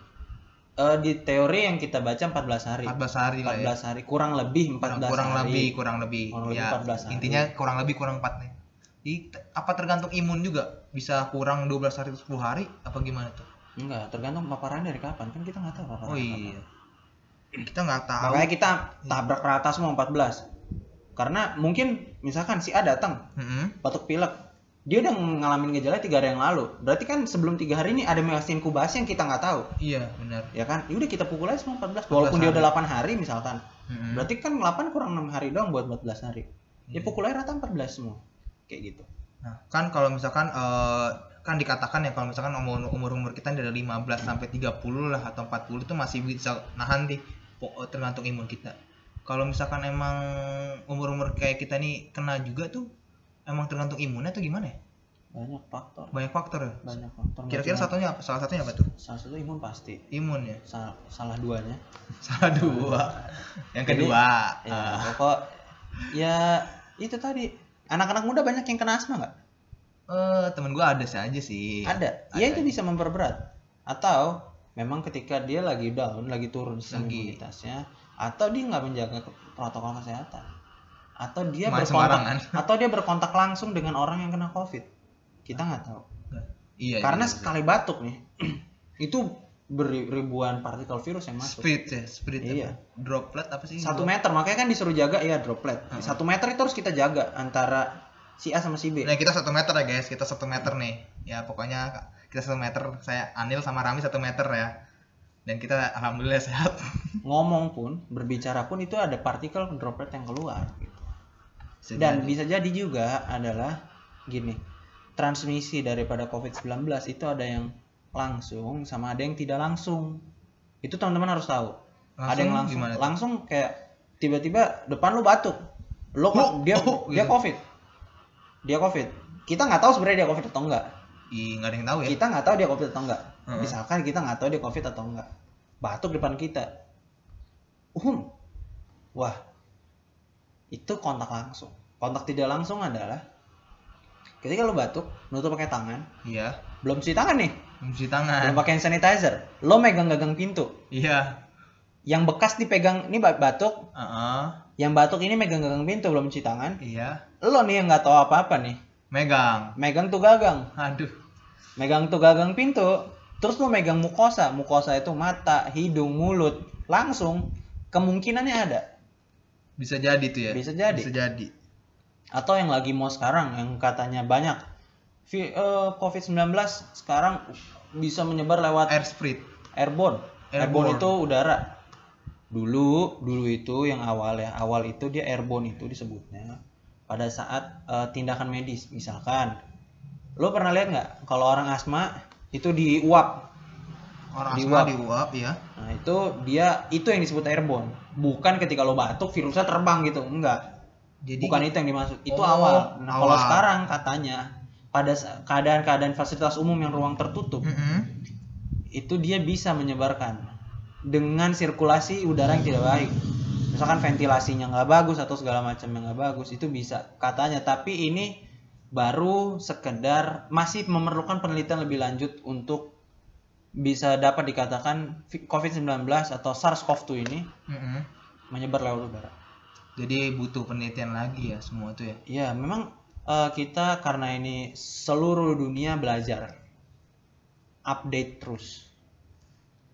Eh, di teori yang kita baca 14 hari. 14 hari lah ya. 14 hari kurang lebih 14 kurang, kurang hari. lebih kurang lebih. Kurang lebih ya 14 hari. intinya kurang lebih kurang 4 nih. Jadi, apa tergantung imun juga? Bisa kurang 12 hari atau 10 hari? Apa gimana tuh? Enggak tergantung paparan dari kapan. Kan kita nggak tahu paparan oh kapan. iya. Kita nggak tahu. Makanya kita tabrak rata semua 14. Karena mungkin misalkan si A datang Mm-mm. batuk pilek, dia udah ngalamin gejala tiga hari yang lalu. Berarti kan sebelum tiga hari ini ada masa inkubasi yang kita nggak tahu, iya benar ya kan? Ya udah kita pukul aja semua 14. 14 Walaupun dia hari. udah 8 hari misalkan. Mm-mm. Berarti kan 8 kurang 6 hari doang buat 14 hari. Ya pukul aja rata 14 semua. Kayak gitu. Nah, kan kalau misalkan eh, kan dikatakan ya kalau misalkan umur umur umur kita dari 15 sampai 30 lah atau 40 itu masih bisa nahan po- tergantung imun kita. Kalau misalkan emang umur-umur kayak kita nih kena juga tuh emang tergantung imunnya tuh gimana ya? Banyak faktor. Banyak faktor ya. Banyak faktor. Kira-kira satunya apa? Salah satunya apa tuh? salah satu imun pasti. Imun ya. Salah, salah duanya. Salah dua. Yang Jadi, kedua. Ya, ah, pokok ya itu tadi. Anak-anak muda banyak yang kena asma nggak? eh temen gua ada sih aja sih. Ada. Ya itu bisa memperberat. Atau memang ketika dia lagi down, lagi turun Lagi. imunitasnya, atau dia nggak menjaga protokol kesehatan, atau dia Main berkontak, atau dia berkontak langsung dengan orang yang kena covid, kita nggak tahu. Iya. Karena iya, iya. sekali batuk nih, itu ribuan partikel virus yang masuk. Spirit ya, spirit Iya. apa? Droplet apa sih? Satu meter, makanya kan disuruh jaga ya droplet. Heeh. Satu meter itu harus kita jaga antara si A sama si B. Nah kita satu meter ya guys, kita satu meter nih. Ya pokoknya kita satu meter. Saya Anil sama Rami satu meter ya. Dan kita alhamdulillah sehat. Ngomong pun, berbicara pun itu ada partikel droplet yang keluar. gitu. Bisa Dan jadi. bisa jadi juga adalah gini, transmisi daripada COVID-19 itu ada yang langsung sama ada yang tidak langsung. Itu teman-teman harus tahu. ada yang langsung, gimana langsung kayak tiba-tiba depan lu batuk. Lo Oh, dia oh, dia gitu. COVID. Dia COVID. Kita nggak tahu sebenarnya dia COVID atau enggak. Ih, nggak ada yang tahu ya. Kita nggak tahu dia COVID atau enggak. Heeh. Misalkan kita nggak tahu dia COVID atau enggak. Batuk depan kita. Uhum. Wah. Itu kontak langsung. Kontak tidak langsung adalah ketika lo batuk, nutup pakai tangan, Iya. belum cuci tangan nih, belum tangan. pakai hand sanitizer, lo megang gagang pintu, Iya. yang bekas dipegang ini ba- batuk, Heeh. yang batuk ini megang gagang pintu belum cuci tangan, Iya. lo nih yang nggak tahu apa-apa nih, Megang. megang tuh gagang Aduh. megang tuh gagang pintu terus lu megang mukosa mukosa itu mata hidung mulut langsung kemungkinannya ada Bisa jadi tuh ya. Bisa jadi. Bisa jadi. atau yang lagi mau sekarang yang katanya banyak eh, COVID-19 sekarang bisa menyebar lewat Air sprit. airborne. Airborne, Airborne. itu udara. Dulu, dulu itu yang awal ya, awal itu dia airborne itu disebutnya pada saat eh, tindakan medis. Misalkan, lo pernah lihat nggak kalau orang asma itu diuap? Orang Diuap. asma diuap ya. Nah itu dia itu yang disebut airborne. Bukan ketika lo batuk virusnya terbang gitu, enggak. Jadi Bukan itu yang dimaksud. Itu Oh, awal. Nah kalau awal. sekarang katanya pada keadaan-keadaan fasilitas umum yang ruang tertutup Mm-mm. itu dia bisa menyebarkan dengan sirkulasi udara yang tidak baik misalkan ventilasinya nggak bagus atau segala macam yang nggak bagus itu bisa katanya tapi ini baru sekedar masih memerlukan penelitian lebih lanjut untuk bisa dapat dikatakan vi- COVID-19 atau SARS-CoV-2 ini Mm-mm. menyebar lewat udara. Jadi butuh penelitian lagi ya semua tuh ya. Ya, memang eh, kita karena ini seluruh dunia belajar update terus.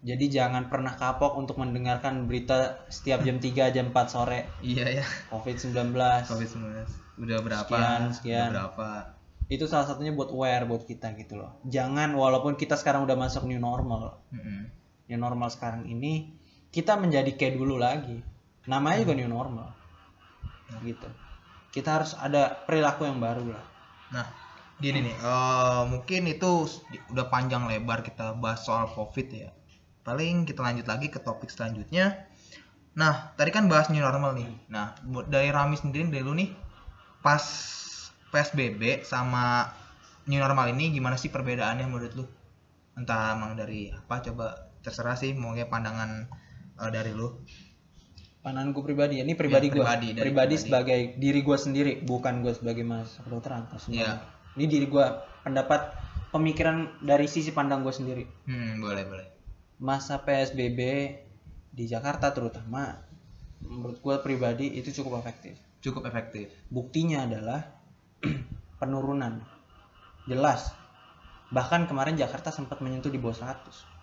Jadi jangan pernah kapok untuk mendengarkan berita setiap jam 3 jam 4 sore Iya ya. COVID-19. Covid-19. Udah berapa? Sekian, sekian. Udah berapa? Itu salah satunya buat aware buat kita gitu loh. Jangan walaupun kita sekarang udah masuk new normal. Mm-mm. New normal sekarang ini kita menjadi kayak dulu lagi. Namanya juga new normal. Gitu. Kita harus ada perilaku yang baru lah. Nah, gini nih, eh, mungkin itu udah panjang lebar kita bahas soal COVID ya. Paling kita lanjut lagi ke topik selanjutnya. Nah, tadi kan bahas new normal nih. Nah, buat dari Rami sendiri dari lu nih, pas PSBB sama new normal ini gimana sih perbedaannya menurut lu? Entah emang dari apa coba terserah sih, mau kayak pandangan eh, dari lu. pandanganku pribadi ya ini pribadi gue pribadi, pribadi, pribadi. sebagai diri gue sendiri bukan gue sebagai mas kedokteran atau Iya. ini diri gue pendapat pemikiran dari sisi pandang gue sendiri Hmm, boleh boleh. masa psbb di Jakarta terutama menurut gue pribadi itu cukup efektif Cukup efektif. buktinya adalah penurunan. Jelas. Bahkan kemarin Jakarta sempat menyentuh di bawah 100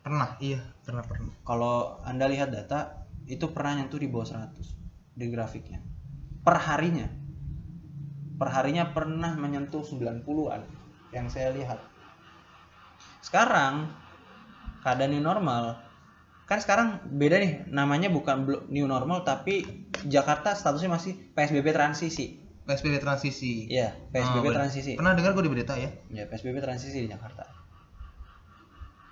Pernah, iya, pernah pernah. kalau anda lihat data itu pernah nyentuh di bawah 100 di grafiknya. Per harinya per harinya pernah menyentuh 90-an yang saya lihat. Sekarang keadaan new normal kan sekarang beda nih namanya bukan new normal tapi Jakarta statusnya masih PSBB transisi PSBB transisi. Iya, PSBB Oh, transisi. Pernah dengar gue di berita ya? Ya, PSBB transisi di Jakarta.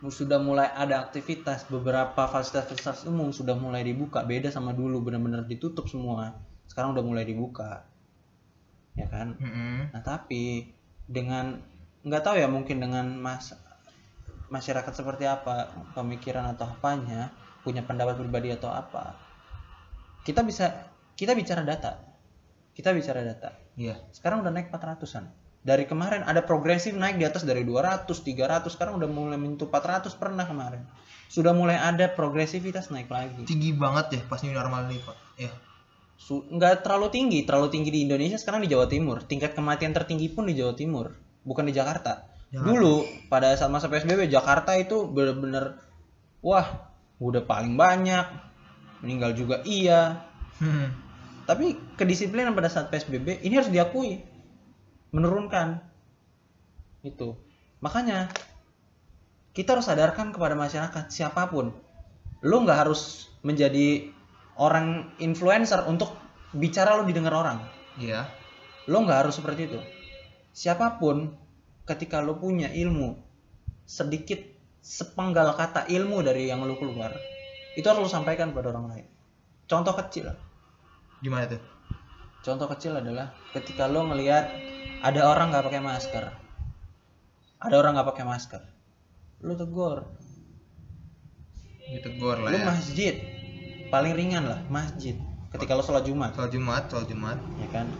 Sudah mulai ada aktivitas, beberapa fasilitas-fasilitas umum sudah mulai dibuka, beda sama dulu benar-benar ditutup semua. Sekarang udah mulai dibuka. Ya kan? Mm-mm. Nah, tapi dengan nggak tahu ya mungkin dengan mas masyarakat seperti apa, pemikiran atau apanya, punya pendapat pribadi atau apa. Kita bisa kita bicara data. Kita bicara data Iya. sekarang udah naik 400-an dari kemarin ada progresif naik di atas dari 200 300 sekarang udah mulai menyentuh 400 pernah kemarin sudah mulai ada progresivitas naik lagi Tinggi banget ya pas new normal ini, Pak. Ya. Nggak terlalu tinggi terlalu tinggi di Indonesia sekarang di Jawa Timur tingkat kematian tertinggi pun di Jawa Timur bukan di Jakarta Jakarta. dulu pada saat masa PSBB Jakarta itu bener-bener wah udah paling banyak meninggal juga iya Hmm. Tapi kedisiplinan pada saat PSBB ini harus diakui. Menurunkan. Itu. Makanya kita harus sadarkan kepada masyarakat siapa pun. Lu nggak harus menjadi orang influencer untuk bicara lu didengar orang. Iya. Lo nggak harus seperti itu. Siapa pun ketika lo punya ilmu sedikit sepenggal kata ilmu dari yang lo keluar, itu harus lo sampaikan pada orang lain. Contoh kecil. Gimana tuh? Contoh kecil adalah ketika lo ngelihat ada orang nggak pakai masker, ada orang nggak pakai masker, lo tegur, Ditegur lah lo ya. masjid, paling ringan lah masjid. Ketika lo sholat jumat, Soal Jumat, soal Jumat. ya kan,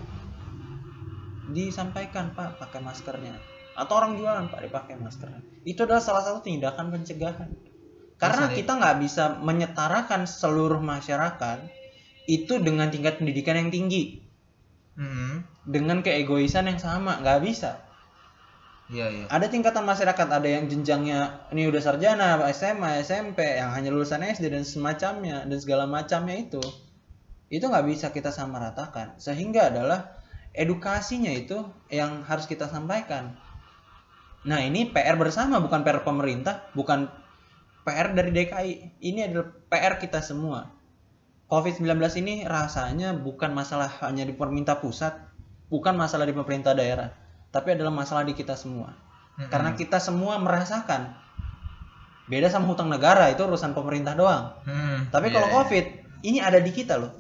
disampaikan pak pakai maskernya, atau orang jualan pak dipakai maskernya. Itu adalah salah satu tindakan pencegahan. Karena kita nggak bisa menyetarakan seluruh masyarakat itu dengan tingkat pendidikan yang tinggi. Mm-mm. dengan keegoisan yang sama nggak bisa Iya iya. ada tingkatan masyarakat ada yang jenjangnya ini udah sarjana SMA SMP yang hanya lulusan SD dan semacamnya dan segala macamnya itu itu nggak bisa kita samaratakan sehingga adalah edukasinya itu yang harus kita sampaikan nah ini PR bersama bukan PR pemerintah bukan PR dari DKI ini adalah PR kita semua COVID-19 ini rasanya bukan masalah hanya di pemerintah pusat bukan masalah di pemerintah daerah tapi adalah masalah di kita semua. Mm-mm. karena kita semua merasakan beda sama hutang negara itu urusan pemerintah doang. Mm, tapi iya, kalau iya. covid ini ada di kita loh.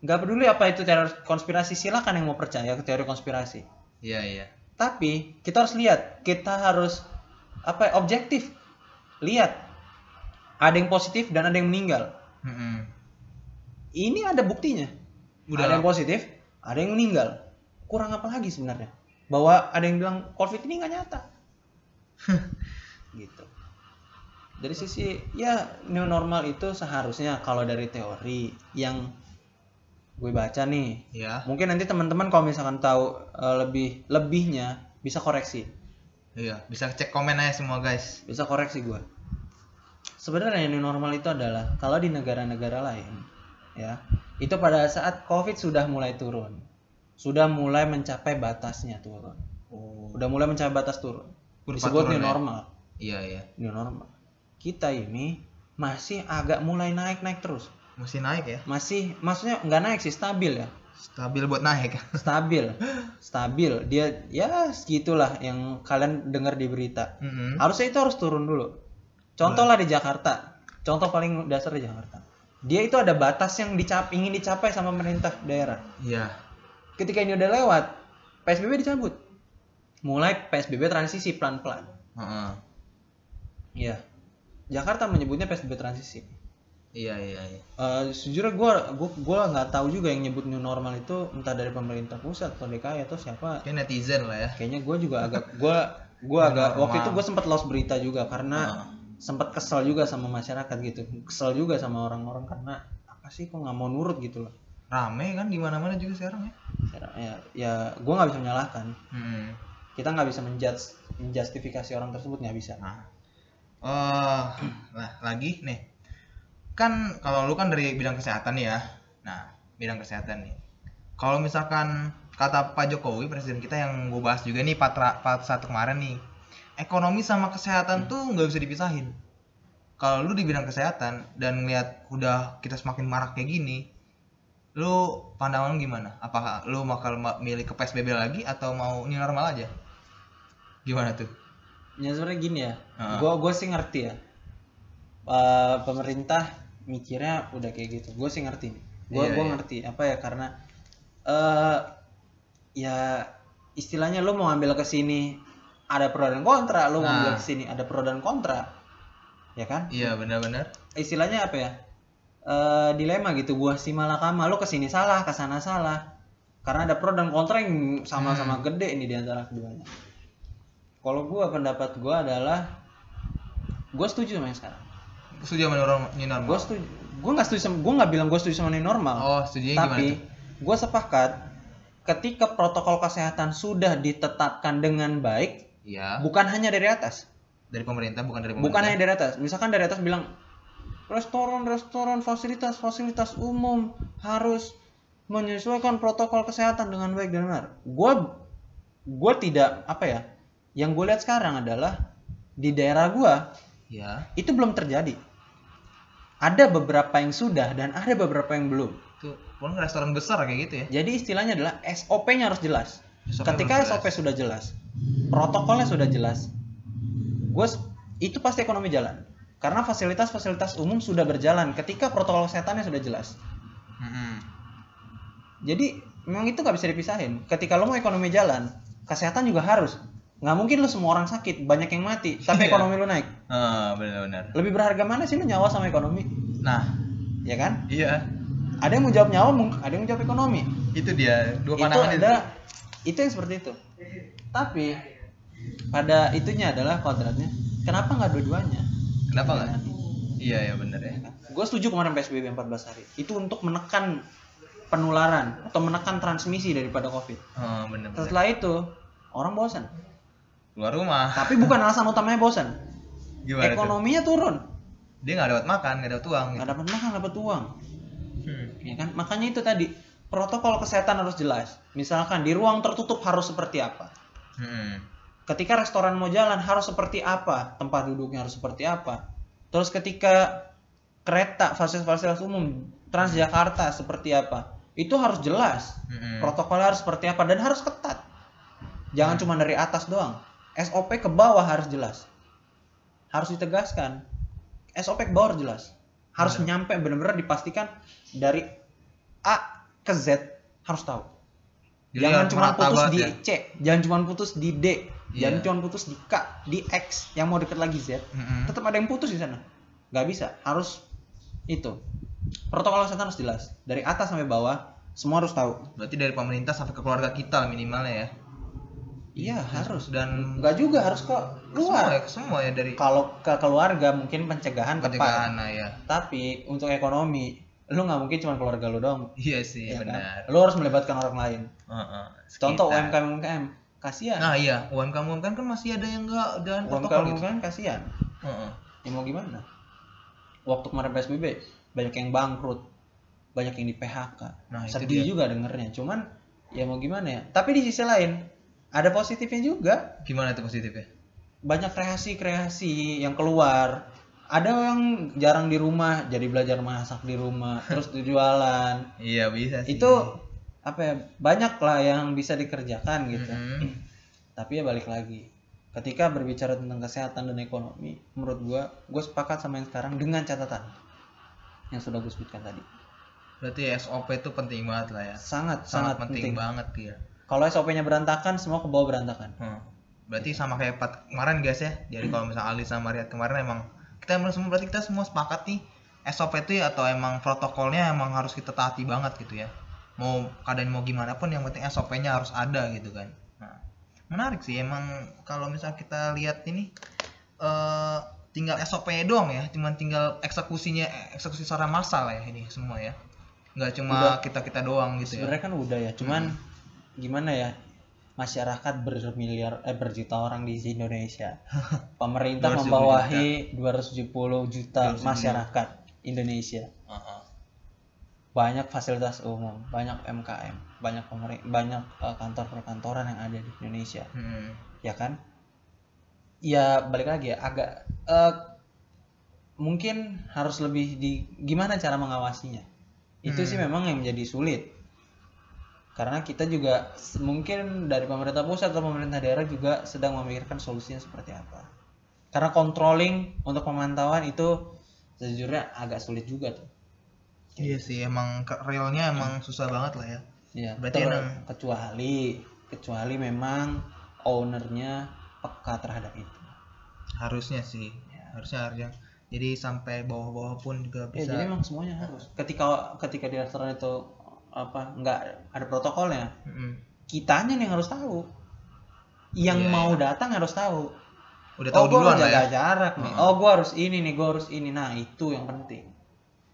Nggak peduli apa itu teori konspirasi silakan yang mau percaya ke teori konspirasi. Iya iya. tapi kita harus lihat kita harus apa ya, objektif. Lihat ada yang positif dan ada yang meninggal Mm-mm. ini ada buktinya Udah ada yang positif ada yang meninggal kurang apa lagi sebenarnya bahwa ada yang bilang covid ini nggak nyata gitu dari sisi ya new normal itu seharusnya kalau dari teori yang gue baca nih Iya. mungkin nanti teman-teman kalau misalkan tahu eh, lebih lebihnya bisa koreksi Iya. Bisa cek komen aja semua guys. bisa koreksi gue sebenarnya new normal itu adalah kalau di negara-negara lain ya itu pada saat covid sudah mulai turun sudah mulai mencapai batasnya turun Oh. udah mulai mencapai batas turun Kurva disebut turun new ya? normal Iya iya. new normal kita ini masih agak mulai naik naik terus Mesti naik ya. masih maksudnya nggak naik sih stabil ya Stabil buat naik. stabil stabil dia ya segitulah yang kalian dengar di berita Mm-mm. harusnya itu harus turun dulu contoh lah di Jakarta contoh paling dasar di Jakarta dia itu ada batas yang dicap ingin dicapai sama pemerintah daerah Iya. ketika ini udah lewat PSBB dicabut mulai PSBB transisi pelan-pelan Heeh. Iya Jakarta menyebutnya PSBB transisi Iya iya iya. Eh, sejujurnya gue gua, gua nggak tahu juga yang nyebut new normal itu entah dari pemerintah pusat atau DKI atau siapa Kayak netizen lah ya. kayaknya gue juga agak gue gue agak waktu normal. itu gue sempat lost berita juga karena Heeh. Sempat kesel juga sama masyarakat gitu kesel juga sama orang-orang karena apa sih kok nggak mau nurut gitu loh Rame kan di mana-mana juga sekarang ya. ya ya gue nggak bisa menyalahkan Mm-mm. kita nggak bisa menjudge menjustifikasi orang tersebut nggak bisa Nah. Oh, nah lagi nih. Kan kalau lu kan dari bidang kesehatan ya. Nah, bidang kesehatan nih. Kalau misalkan kata Pak Jokowi presiden kita yang gue bahas juga nih part, ra- part satu kemarin nih. Ekonomi sama kesehatan tuh nggak bisa dipisahin. Kalau lu di bidang kesehatan dan ngeliat udah kita semakin marak kayak gini, lu pandangan lu gimana? Apakah lu bakal milih ke PSBB lagi atau mau new normal aja? Gimana tuh? ya sebenarnya gini ya Heeh. gue gue sih ngerti ya Eh, pemerintah mikirnya udah kayak gitu gue sih ngerti gue gue iya. ngerti apa ya karena eh ya istilahnya lu mau ambil ke sini ada pro dan kontra lu Nah. ke sini ada pro dan kontra ya kan Iya benar-benar. istilahnya apa ya eh dilema gitu buah si malakama lu ke sini salah ke sana salah karena ada pro dan kontra yang sama-sama gede ini di antara keduanya kalau gua pendapat gua adalah gua setuju sama yang sekarang Setuju sama new normal. gua setuju gua nggak setuju sama gua nggak bilang gua setuju sama new normal Oh, gimana tapi tuh? gua sepakat ketika protokol kesehatan sudah ditetapkan dengan baik Iya. bukan hanya dari atas Dari pemerintah bukan dari pemerintah. bukan hanya dari atas misalkan dari atas bilang restoran restoran fasilitas fasilitas umum harus menyesuaikan protokol kesehatan dengan baik dan benar gue gue tidak apa ya yang gue lihat sekarang adalah di daerah gue Iya. itu belum terjadi ada beberapa yang sudah dan ada beberapa yang belum pun restoran besar kayak gitu ya. jadi istilahnya adalah SOP-nya harus jelas SOP ketika harus jelas. SOP sudah jelas protokolnya sudah jelas. Gue itu pasti ekonomi jalan. Karena fasilitas-fasilitas umum sudah berjalan ketika protokol kesehatannya sudah jelas. Mm-mm. jadi memang itu nggak bisa dipisahin. Ketika lo mau ekonomi jalan kesehatan juga harus. Nggak mungkin lo semua orang sakit banyak yang mati tapi Iya. ekonomi lo naik. Ah, benar-benar. lebih berharga mana sih lo nyawa sama ekonomi? Nah, ya kan? Iya. ada yang mau jawab nyawa ada yang mau jawab ekonomi. Itu dia dua itu pandangan ada itu yang seperti itu tapi pada itunya adalah kodratnya kenapa nggak dua-duanya Kenapa nggak? Iya, ya benar ya. gue setuju kemarin PSBB 14 hari itu untuk menekan penularan atau menekan transmisi daripada covid Oh, bener bener. setelah itu orang bosan Keluar rumah. tapi bukan alasan utamanya bosan Gimana ekonominya turun Dia nggak dapat makan, nggak dapat uang. Gitu. nggak dapat makan dapat uang Hmm. ya kan makanya itu tadi protokol kesehatan harus jelas. Misalkan di ruang tertutup harus seperti apa? Hmm. ketika restoran mau jalan harus seperti apa? Tempat duduknya harus seperti apa? Terus ketika kereta fasilitas-fasilitas umum Transjakarta seperti apa? Itu harus jelas. Hmm. protokolnya harus seperti apa dan harus ketat. Jangan cuma dari atas doang. SOP ke bawah harus jelas. Harus ditegaskan. SOP ke bawah harus jelas. Harus nyampe benar-benar dipastikan dari A ke Z harus tahu Jadi jangan cuma putus di ya. C jangan cuma putus di D jangan Iya. cuma putus di K di X yang mau deket lagi Z Mm-mm. tetap ada yang putus di sana nggak bisa harus itu protokol kesehatan harus jelas dari atas sampai bawah semua harus tahu Berarti dari pemerintah sampai ke keluarga kita minimalnya ya. iya harus Dan nggak juga harus ke semua luar ya, ke semua ya dari kalau ke keluarga mungkin pencegahan tepat pencegahan nah, ya. tapi untuk ekonomi lu nggak mungkin cuma keluarga lu dong Iya sih, ya kan? benar. lu harus melibatkan orang lain Heeh. contoh Sekitar. UMKM UMKM kasihan Nah iya, UMKM UMKM kan masih ada yang nggak jalan UMKM gitu. UMKM kasihan Heeh. ya mau gimana waktu kemarin PSBB banyak yang bangkrut banyak yang di PHK Nah, itu sedih dia. juga dengernya cuman ya mau gimana ya tapi di sisi lain ada positifnya juga Gimana tuh positifnya? banyak kreasi-kreasi yang keluar ada yang jarang di rumah jadi belajar masak di rumah terus jualan Iya bisa sih. itu apa ya banyak lah yang bisa dikerjakan gitu Mm-mm. tapi ya balik lagi ketika berbicara tentang kesehatan dan ekonomi menurut gua gue sepakat sama yang sekarang dengan catatan yang sudah gue sebutkan tadi Berarti SOP itu penting banget lah ya. sangat Sangat, sangat, penting, penting, banget ya. kalau SOP-nya berantakan semua ke bawah berantakan Hmm. Berarti sama kayak Pat kemarin guys ya. Jadi kalau misalnya Ali sama Riyad kemarin emang kita semua berarti kita semua sepakat nih SOP itu ya atau emang protokolnya emang harus kita taati banget gitu ya. Mau keadaan mau gimana pun yang penting SOP-nya harus ada gitu kan. Nah, menarik sih emang kalau misalnya kita lihat ini eh tinggal SOP-nya doang ya, cuman tinggal eksekusinya eksekusi secara massal ya ini semua ya. Nggak cuma Udah. kita-kita doang gitu ya. sebenarnya kan udah ya cuman gimana ya masyarakat bermiliar eh berjuta orang di Indonesia. Pemerintah 270 membawahi 270 juta 270 masyarakat Indonesia. Banyak fasilitas umum banyak MKM banyak banyak eh, kantor perkantoran yang ada di Indonesia. Hmm. ya kan? Ya balik lagi ya agak eh, mungkin harus lebih di gimana cara mengawasinya? Itu sih Hmm. memang yang menjadi sulit karena kita juga mungkin dari pemerintah pusat atau pemerintah daerah juga sedang memikirkan solusinya seperti apa karena controlling untuk pemantauan itu sejujurnya agak sulit juga tuh Iya sih, emang realnya emang susah banget lah ya. ya Berarti ter- emang- kecuali kecuali memang ownernya peka terhadap itu Harusnya sih, harusnya harusnya. Jadi sampai bawah-bawah pun juga Ya, bisa. jadi emang semuanya harus. Ketika ketika di restoran itu apa nggak ada protokolnya, Mm-mm. kitanya nih yang harus tahu. Yang Iya, mau datang harus tahu. Udah tahu oh, duluan lah jaga ya. jarak nih. Heeh. Oh, gua harus ini nih, gua harus ini. Nah, itu yang penting.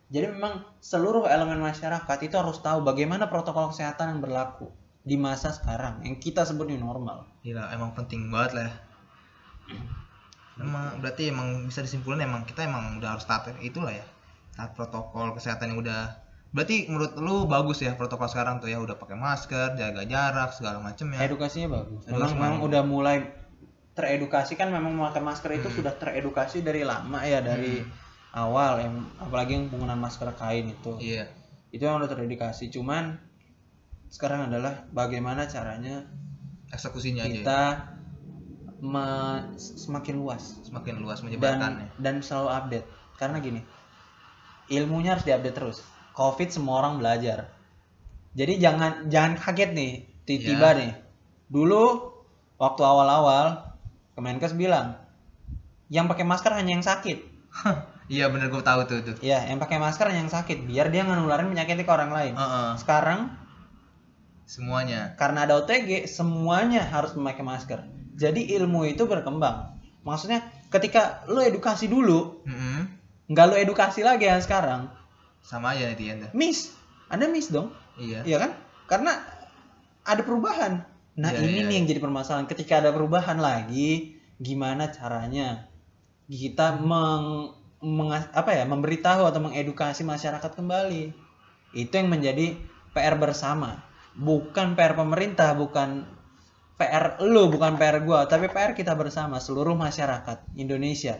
Jadi memang seluruh elemen masyarakat itu harus tahu bagaimana protokol kesehatan yang berlaku di masa sekarang yang kita sebut new normal. Gila, emang penting banget lah ya. Emang berarti emang bisa disimpulkan emang kita emang udah harus taat itulah ya. Taat protokol kesehatan yang udah Berarti menurut lu bagus ya protokol sekarang tuh ya udah pakai masker, jaga jarak segala macem ya. Edukasinya bagus. Edukasi Memang, memang udah mulai teredukasi kan memang memakai masker itu Hmm. sudah teredukasi dari lama ya dari awal yang apalagi yang penggunaan masker kain itu. Iya. Itu yang udah teredukasi. Cuman sekarang adalah bagaimana caranya Eksekusinya aja. ya. kita me- semakin luas Semakin luas dan menyebarkannya. dan selalu update. Karena gini, ilmunya harus diupdate terus. Covid semua orang belajar. Jadi jangan jangan kaget nih tiba-tiba Ya. nih. Dulu waktu awal-awal Kemenkes bilang yang pakai masker hanya yang sakit. Iya bener gue tahu tuh tuh. Ya, yang pakai masker hanya yang sakit biar dia nggak nularin penyakitnya ke orang lain. Heeh. Sekarang Semuanya. karena ada OTG semuanya harus memakai masker. Jadi ilmu itu berkembang. Maksudnya ketika lu edukasi dulu, Mm-mm. nggak lu edukasi lagi yang sekarang, Sama aja nanti ya. miss anda miss dong Iya. Iya kan? Karena ada perubahan. Nah, Iya, ini iya, nih yang jadi permasalahan. Ketika ada perubahan lagi, gimana caranya kita meng, mengas- apa ya, memberitahu atau mengedukasi masyarakat kembali. Itu yang menjadi PR bersama. Bukan PR pemerintah, bukan PR lu, bukan PR gua, tapi PR kita bersama seluruh masyarakat Indonesia.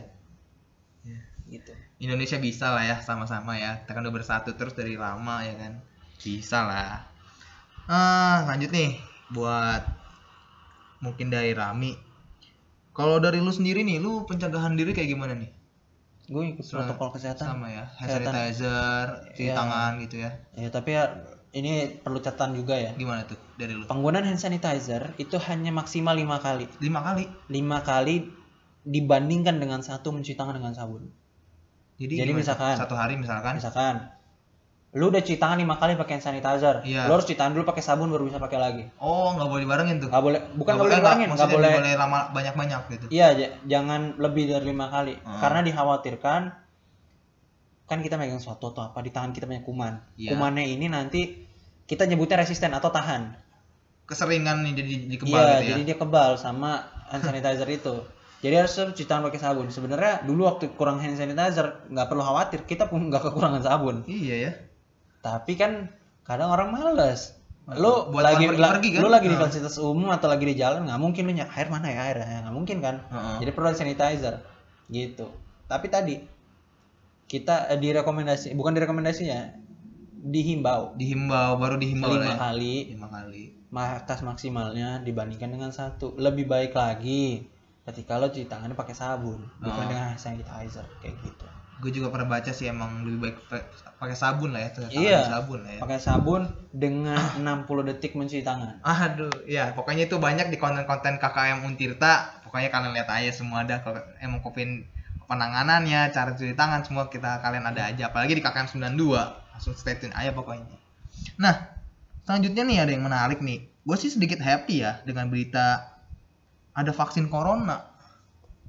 Iya. Gitu. Indonesia bisa lah ya sama-sama ya. Kita kan udah bersatu terus dari lama ya kan. Bisa lah. Ah, lanjut nih buat mungkin dari Rami. Kalau dari lu sendiri nih, lu pencegahan diri kayak gimana nih? Gue ikut protokol kesehatan. Sama ya, hand sanitizer, cuci Iya. tangan gitu ya. Ya, tapi ya ini perlu catatan juga ya. Gimana tuh dari lu? Penggunaan hand sanitizer itu hanya maksimal lima kali. Lima kali. Lima kali dibandingkan dengan satu mencuci tangan dengan sabun. Jadi, Jadi misalkan- satu hari misalkan. Misalkan, lu udah cuci tangan lima kali pakai hand sanitizer, Iya. lu harus cuci tangan dulu pakai sabun baru bisa pakai lagi. Oh, nggak boleh dibarengin tuh. Gak boleh, bukan Nggak gak boleh nggak, boleh. nggak boleh lama banyak-banyak gitu. Iya, j- jangan lebih dari lima kali, Hmm. karena dikhawatirkan kan kita megang suatu atau apa di tangan kita punya kuman. Iya. Kumannya ini nanti kita nyebutnya resisten atau tahan. Keseringan nih jadi di kebal Iya, gitu ya. jadi dia kebal sama hand sanitizer itu. Jadi harus cuci tangan pakai sabun. Sebenarnya dulu waktu kurang hand sanitizer nggak perlu khawatir, kita pun nggak kekurangan sabun. Iya ya. Tapi kan kadang orang males. Lu Buat lagi orang la- pergi-pergi kan? lu lagi di fasilitas umum atau lagi di jalan nggak mungkin lu nyak air mana ya air ya nggak mungkin kan. Heeh. Jadi perlu hand sanitizer gitu. Tapi tadi kita eh, direkomendasi bukan direkomendasinya dihimbau Dihimbau baru dihimbau lima ya. kali Lima kali. batas maksimalnya dibandingkan dengan satu lebih baik lagi ketika lo cuci tangannya pakai sabun bukan Oh. dengan hand sanitizer kayak gitu Gue juga pernah baca sih emang lebih baik pa- pakai sabun lah ya, tangan Iya. sabun lah ya. pakai sabun dengan 60 detik mencuci tangan Aduh, ya pokoknya itu banyak di konten-konten KKM Untirta. Pokoknya kalian lihat aja semua ada kalau emang kopin penanganannya, cara cuci tangan semua kita kalian ada aja. Apalagi di KKM 92. Langsung stay tune aja pokoknya. Nah, selanjutnya nih ada yang menarik nih. Gue sih sedikit happy ya dengan berita ada vaksin corona.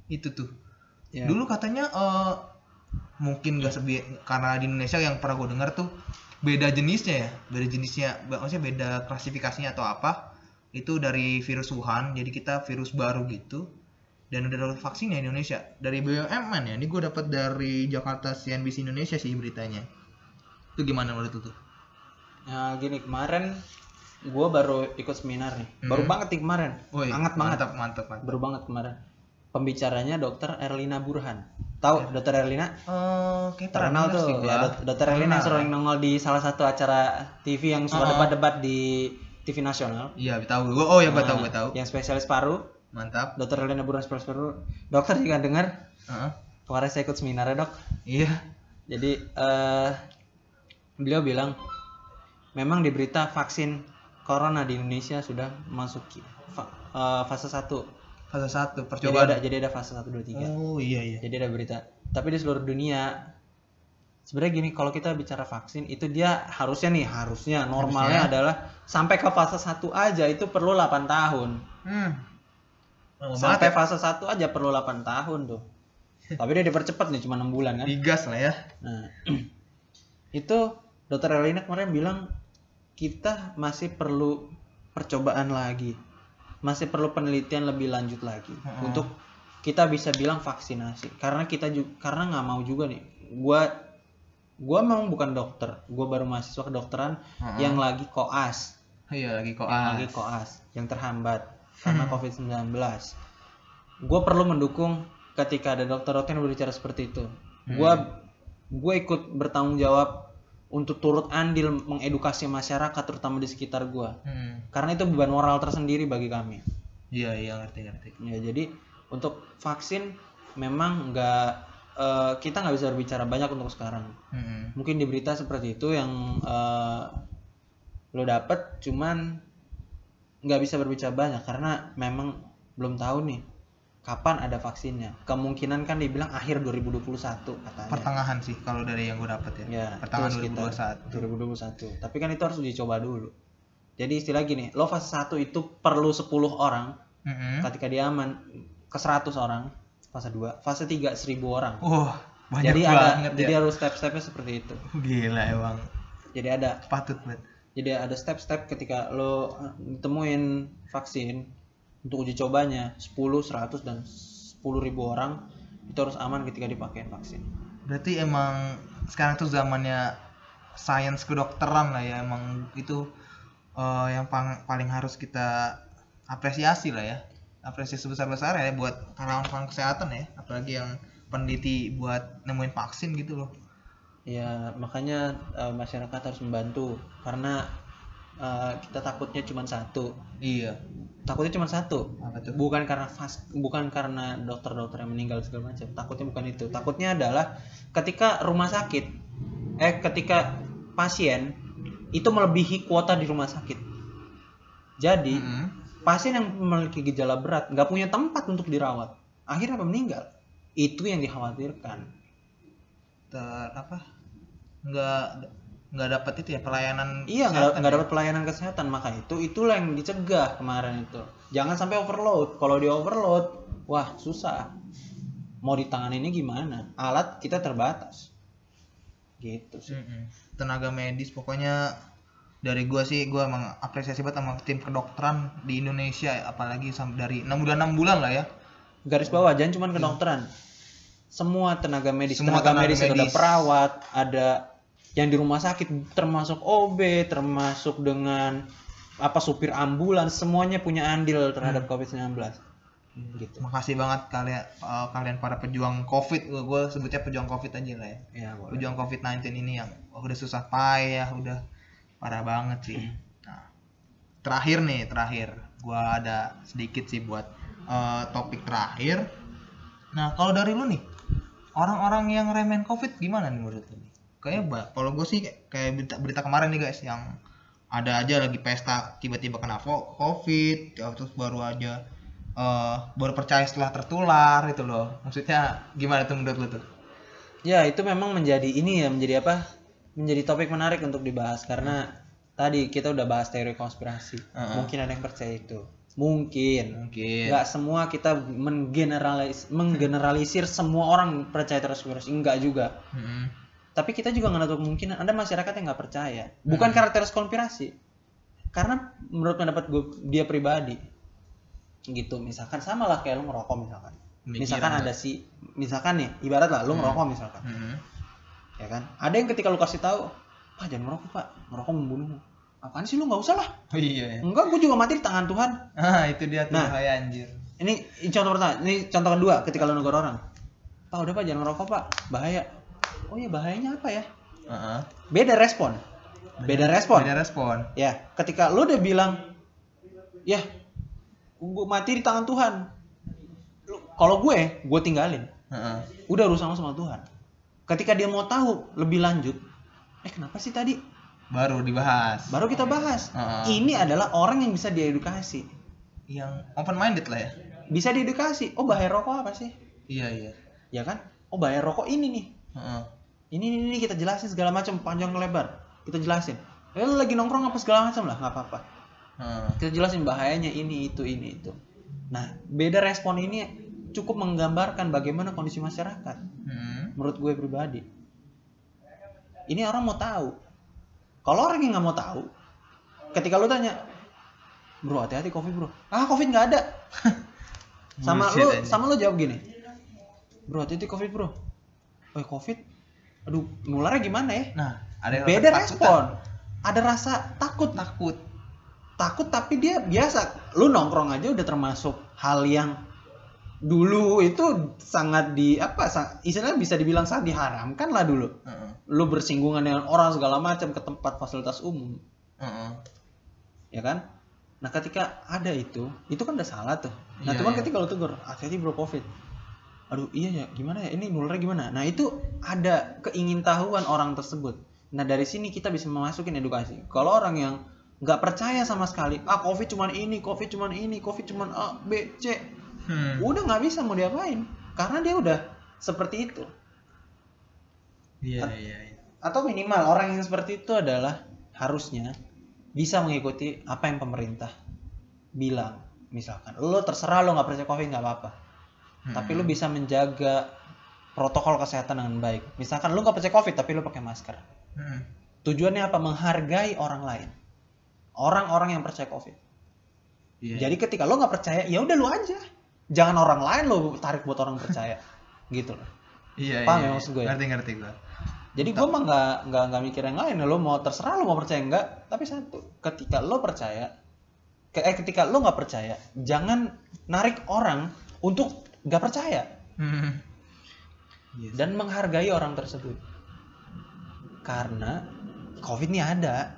Itu tuh. Ya. Dulu katanya eh, mungkin gak sebi karena di Indonesia yang pernah gue dengar tuh beda jenisnya ya, beda jenisnya, maksudnya beda klasifikasinya atau apa. Itu dari virus Wuhan, jadi kita virus baru gitu. Dan udah dapat vaksinnya di Indonesia dari BUMN ya. Ini gue dapat dari Jakarta CNBC Indonesia sih beritanya. Itu gimana menurut lu tuh? ya gini kemarin gue baru ikut seminar nih baru Hmm. banget nih kemarin Woi, hangat banget mantap, mantap, mantap. baru banget kemarin pembicaranya dokter Erlina Burhan tahu dokter Erlina Eh, kayak terkenal tuh ya dok- dokter Erlina yang Pernah. sering nongol di salah satu acara TV yang suka Oh. debat-debat di TV nasional Iya, tahu gue. Oh ya, gue tahu, gue tahu. yang spesialis paru Mantap. dokter Erlina Burhan spesialis paru dokter juga dengar Heeh. kemarin saya ikut seminar ya dok Iya. jadi eh beliau bilang memang di berita vaksin corona di Indonesia sudah masuki fa- eh, fase 1 Fase satu jadi percobaan. ada jadi ada fase 1 2 3 Oh iya iya. jadi ada berita tapi di seluruh dunia sebenarnya gini kalau kita bicara vaksin itu dia harusnya nih harusnya normalnya Harusnya. adalah sampai ke fase 1 aja itu perlu 8 tahun Hmm. Sampai ya. fase 1 aja perlu 8 tahun tuh tapi dia dipercepat nih cuma 6 bulan kan Digas lah ya. Nah, itu dokter Erlina kemarin bilang kita masih perlu percobaan lagi, masih perlu penelitian lebih lanjut lagi Heeh. untuk kita bisa bilang vaksinasi. Karena kita juga karena nggak mau juga nih, gua gua memang bukan dokter, gua baru mahasiswa kedokteran Heeh. yang lagi koas, Iya lagi kok. yang lagi koas, yang terhambat karena Hmm. COVID-19. Gue perlu mendukung ketika ada dokter-dokter yang berbicara seperti itu. Gue gue ikut bertanggung jawab untuk turut andil mengedukasi masyarakat terutama di sekitar gue. Hmm. Karena itu beban moral tersendiri bagi kami. Iya iya ngerti ngerti. Ya jadi untuk vaksin memang nggak eh, kita nggak bisa berbicara banyak untuk sekarang. Hmm. Mungkin di berita seperti itu yang eh, lo dapet cuman nggak bisa berbicara banyak karena memang belum tahu nih kapan ada vaksinnya. Kemungkinan kan dibilang akhir 2021 katanya. Pertengahan sih kalau dari yang gue dapat ya. Ya, Pertengahan itu sekitar 2021. 2021. Tapi kan itu harus dicoba dulu. Jadi istilah gini, lo fase 1 itu perlu 10 orang, Hmm. ketika dia aman ke 100 orang, fase 2, fase 3 1000 orang. Wah banyak jadi ada banget jadi ya. harus step-stepnya seperti itu. Gila emang. jadi ada Patut banget. jadi ada step-step ketika lo temuin vaksin untuk uji cobanya 10, 100 dan 10 ribu orang itu harus aman ketika dipakai vaksin. Berarti emang sekarang tuh zamannya sains kedokteran lah ya emang itu eh, yang pang- paling harus kita apresiasi lah ya. Apresiasi sebesar-besar ya buat kalangan kesehatan ya apalagi yang peneliti buat nemuin vaksin gitu loh. Ya makanya eh, masyarakat harus membantu. Karena eh, kita takutnya cuma satu. iya Takutnya cuma satu. apa tuh Bukan karena vas, bukan karena dokter-dokter yang meninggal segala macam. Takutnya bukan itu. Takutnya adalah ketika rumah sakit eh ketika pasien itu melebihi kuota di rumah sakit. Jadi Mm-mm. pasien yang memiliki gejala berat nggak punya tempat untuk dirawat akhirnya apa meninggal itu yang dikhawatirkan ter apa nggak nggak dapat itu ya pelayanan iya nggak nggak ya? dapat pelayanan kesehatan. Maka itu itulah yang dicegah kemarin itu. Jangan sampai overload. Kalau di overload wah susah. Mau ditanganinnya gimana? Alat kita terbatas. Gitu sih. Mm-mm. tenaga medis pokoknya dari gua sih gua emang apresiasi banget sama tim kedokteran di Indonesia apalagi dari enam bulan enam bulan lah ya. Garis bawah jangan cuma kedokteran. Semua tenaga medis Semua tenaga, tenaga medis, ada medis. perawat ada yang di rumah sakit termasuk OB termasuk dengan apa supir ambulans semuanya punya andil terhadap COVID-19 gitu. Makasih banget kalian eh, kalian para pejuang covid. Gue sebutnya pejuang covid aja lah ya. Ya boleh. pejuang covid 19 ini yang udah susah payah udah parah banget sih. Nah terakhir nih terakhir. Gua ada sedikit sih buat eh, topik terakhir. Nah kalau dari lu nih orang-orang yang remen covid gimana nih menurut lu nih kayaknya kalau gue sih kayak- kayak berita, berita kemarin nih guys yang ada aja lagi pesta tiba-tiba kena covid ya, terus baru aja eh, baru percaya setelah tertular itu loh. Maksudnya gimana tuh menurut lu tuh? Ya itu memang menjadi ini ya menjadi apa? Menjadi topik menarik untuk dibahas karena tadi kita udah bahas teori konspirasi. Heeh. mungkin ada yang percaya itu. Mungkin. Mungkin. Nggak semua kita menggeneralis menggeneralisir semua orang percaya konspirasi enggak juga. Mm-mm. Tapi kita juga nggak tahu kemungkinan ada masyarakat yang nggak percaya. Bukan karena teori konspirasi. Karena menurut pendapat gue dia pribadi gitu. Misalkan sama lah kayak lu ngerokok misalkan. Pemikiran misalkan ada si misalkan nih ibarat lah lu ngerokok misalkan. Mm-mm. ya kan? Ada yang ketika lu kasih tahu pak jangan ngerokok pak. Ngerokok membunuhmu apaan sih lu nggak usah lah. Oh iya ya enggak gue juga mati di tangan Tuhan. Ah itu dia tuh Nah. bahaya anjir. ini contoh pertama ini contoh kedua ketika lu negur orang. Pak udah pak jangan ngerokok pak. Bahaya oh ya bahayanya apa ya? Heeh. beda respon. Beda respon. Beda respon. Ya ketika lu udah bilang ya gue mati di tangan Tuhan. Lu- kalau gue gue tinggalin. Heeh. udah urusan sama Tuhan. Ketika dia mau tahu lebih lanjut eh kenapa sih tadi? Baru dibahas. Baru kita bahas. Heeh. ini adalah orang yang bisa diedukasi. Yang open minded lah ya. Bisa diedukasi. Oh bahaya rokok apa sih? Iya iya. Ya kan? Oh bahaya rokok ini nih. Heeh. Ini ini, ini kita jelasin segala macam panjang lebar. Kita jelasin. Eh, lu lagi nongkrong apa segala macam lah? Nggak apa-apa. Heeh. kita jelasin bahayanya ini itu ini itu. Nah beda respon ini cukup menggambarkan bagaimana kondisi masyarakat. Hmm. menurut gue pribadi. Ini orang mau tahu. Kalau orang yang nggak mau tahu ketika lu tanya bro hati-hati covid bro. Ah covid nggak ada. Sama lu sama lu jawab gini bro hati-hati covid bro. Oh covid aduh nularnya gimana ya? Nah ada beda respon. Ada rasa takut. Takut. Takut tapi dia biasa. Lu nongkrong aja udah termasuk hal yang dulu itu sangat di apa istilahnya bisa dibilang sangat diharamkan lah dulu. Heeh. lu bersinggungan dengan orang segala macam ke tempat fasilitas umum. Heeh. ya kan? Nah ketika ada itu itu kan udah salah tuh. Nah Iya, cuman iya. ketika lu tegur hati-hati bro covid aduh iya ya gimana ya? Ini nularnya gimana? Nah itu ada keingintahuan orang tersebut. Nah dari sini kita bisa memasukin edukasi. Kalau orang yang nggak percaya sama sekali ah covid cuman ini covid cuman ini covid cuman a b c Hmm. udah nggak bisa mau diapain? Karena dia udah seperti itu. Iya iya iya. atau minimal orang yang seperti itu adalah harusnya bisa mengikuti apa yang pemerintah bilang. Misalkan lo terserah lo nggak percaya covid nggak apa-apa Hmm. tapi lo bisa menjaga protokol kesehatan dengan baik. Misalkan lo nggak percaya covid tapi lo pakai masker. Hmm. tujuannya apa? Menghargai orang lain. Orang-orang yang percaya covid. Iya. jadi ketika lo nggak percaya ya udah lu aja. Jangan orang lain lo tarik buat orang percaya. Gitu loh. Iya, paham iya, ya maksud gue ya? Ngerti ngerti gue. jadi gue mah nggak nggak nggak mikir yang lain lo mau terserah lo mau percaya enggak tapi satu ketika lo percaya ke- eh ketika lo nggak percaya jangan narik orang untuk nggak percaya Hmm. Yes. dan menghargai orang tersebut karena covid ini ada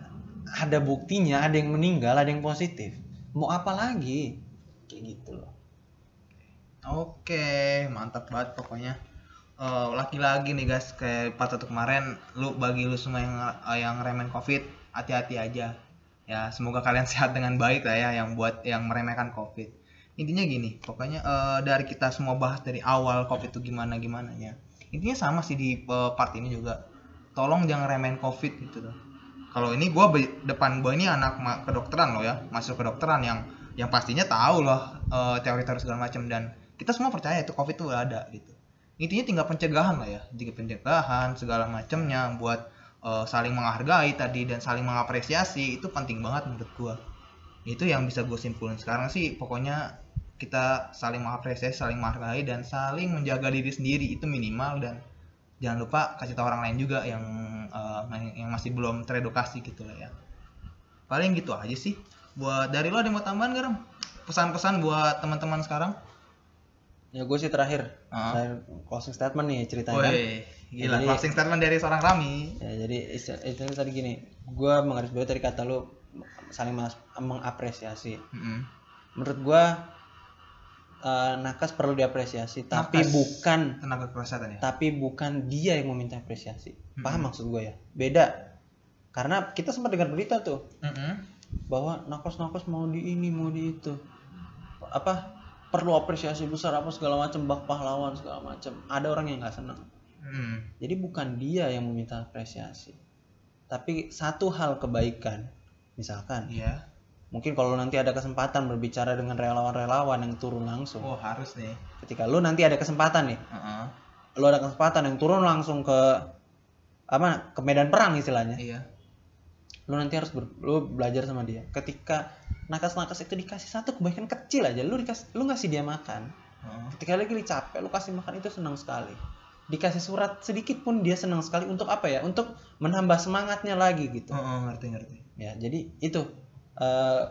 ada buktinya ada yang meninggal ada yang positif mau apa lagi kayak gitu loh Oke, mantap banget pokoknya. Eh, lagi-lagi nih guys, kayak part satu kemarin, lu bagi lu semua yang eh, yang remen covid, hati-hati aja. Ya, semoga kalian sehat dengan baik lah ya, yang buat yang meremehkan covid. Intinya gini, pokoknya eh, dari kita semua bahas dari awal covid itu gimana gimana ya. Intinya sama sih di eh, part ini juga. Tolong jangan remehin covid gitu loh. Kalau ini gua be- depan gua ini anak kedokteran loh ya, masuk kedokteran yang yang pastinya tahu loh eh, teori-teori segala macam dan kita semua percaya itu covid itu ada gitu intinya tinggal pencegahan lah ya tinggal pencegahan segala macamnya buat eh, saling menghargai tadi dan saling mengapresiasi itu penting banget menurut gua itu yang bisa gue simpulin sekarang sih pokoknya kita saling mengapresiasi saling menghargai dan saling menjaga diri sendiri itu minimal dan jangan lupa kasih tahu orang lain juga yang eh, yang masih belum teredukasi gitu lah ya paling gitu aja sih buat dari lo ada yang mau tambahan gak pesan-pesan buat teman-teman sekarang ya gue sih terakhir Ah. terakhir closing statement nih ceritanya. Woi, gila Jadi- closing statement dari seorang Rami. ya jadi istilahnya tadi gini gue menggarisbawahi tadi kata lu saling mengapresiasi Mm-mm. menurut gue eh, nakas perlu diapresiasi tapi Nakas. bukan Tenaga kesehatan ya. tapi bukan dia yang meminta apresiasi paham Mm-mm. maksud gue ya beda karena kita sempat dengar berita tuh Mm-mm. bahwa nakos-nakos mau di ini mau di itu apa perlu apresiasi besar apa segala macam bak pahlawan segala macam ada orang yang nggak senang Mm. jadi bukan dia yang meminta apresiasi tapi satu hal kebaikan misalkan Iya. Mungkin kalau nanti ada kesempatan berbicara dengan relawan-relawan yang turun langsung Oh harus nih. ketika lu nanti ada kesempatan nih Heeh. lu ada kesempatan yang turun langsung ke apa ke medan perang istilahnya Iya. lu nanti harus ber- lu belajar sama dia ketika nakas-nakas itu dikasih satu kebaikan kecil aja lu dikasih lu ngasih dia makan Heeh. ketika lagi dia capek lu kasih makan itu senang sekali dikasih surat sedikit pun dia senang sekali untuk apa ya untuk menambah semangatnya lagi gitu Heeh, ngerti ngerti. ya jadi itu eh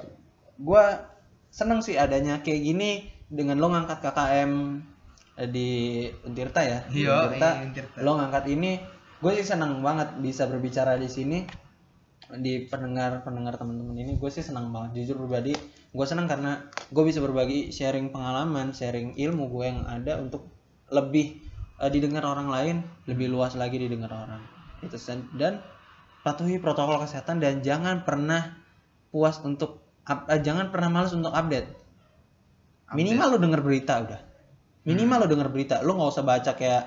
gua seneng sih adanya kayak gini dengan lo ngangkat KKM di Untirta ya? Di Iya, Untirta, iya, Untirta. lo ngangkat ini gue sih senang banget bisa berbicara di sini. Di pendengar pendengar teman-teman ini gue sih senang banget. Jujur pribadi gue senang karena gue bisa berbagi sharing pengalaman sharing ilmu gue yang ada untuk lebih eh, didengar orang lain lebih luas lagi didengar orang. Itu dan patuhi protokol kesehatan dan jangan pernah puas untuk up- eh, jangan pernah malas untuk update. Minimal lo denger berita udah. Minimal lo denger berita. Lo nggak usah baca kayak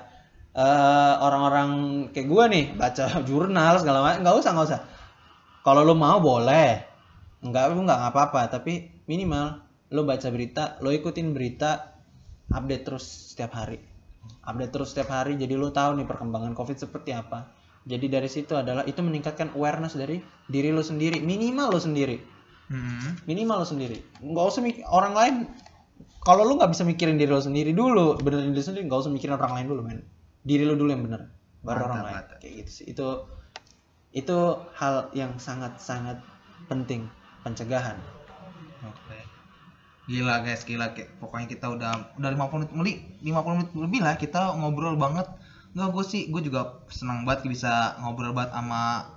eh, orang-orang kayak gua nih baca jurnal segala macam. Nggak usah nggak usah. Kalau lo mau boleh. Nggak lo nggak apa-apa. Tapi minimal lo baca berita lo ikutin berita update terus setiap hari. Update terus setiap hari jadi lo tahu nih perkembangan covid seperti apa jadi dari situ adalah itu meningkatkan awareness dari diri lo sendiri. Minimal lo sendiri. Mm-mm. minimal lo sendiri. Nggak usah mikir orang lain kalau lu nggak bisa mikirin diri lo sendiri dulu benerin diri sendiri nggak usah mikirin orang lain dulu men. Diri lo dulu yang bener baru Mantap, orang lain. mantap. kayak gitu sih. Itu itu hal yang sangat sangat penting. Pencegahan. Oke. Gila guys, gila. Kayak pokoknya kita udah udah 50 menit lebih 50 menit lebih lah kita ngobrol banget. Enggak gue sih, gue juga senang banget bisa ngobrol banget sama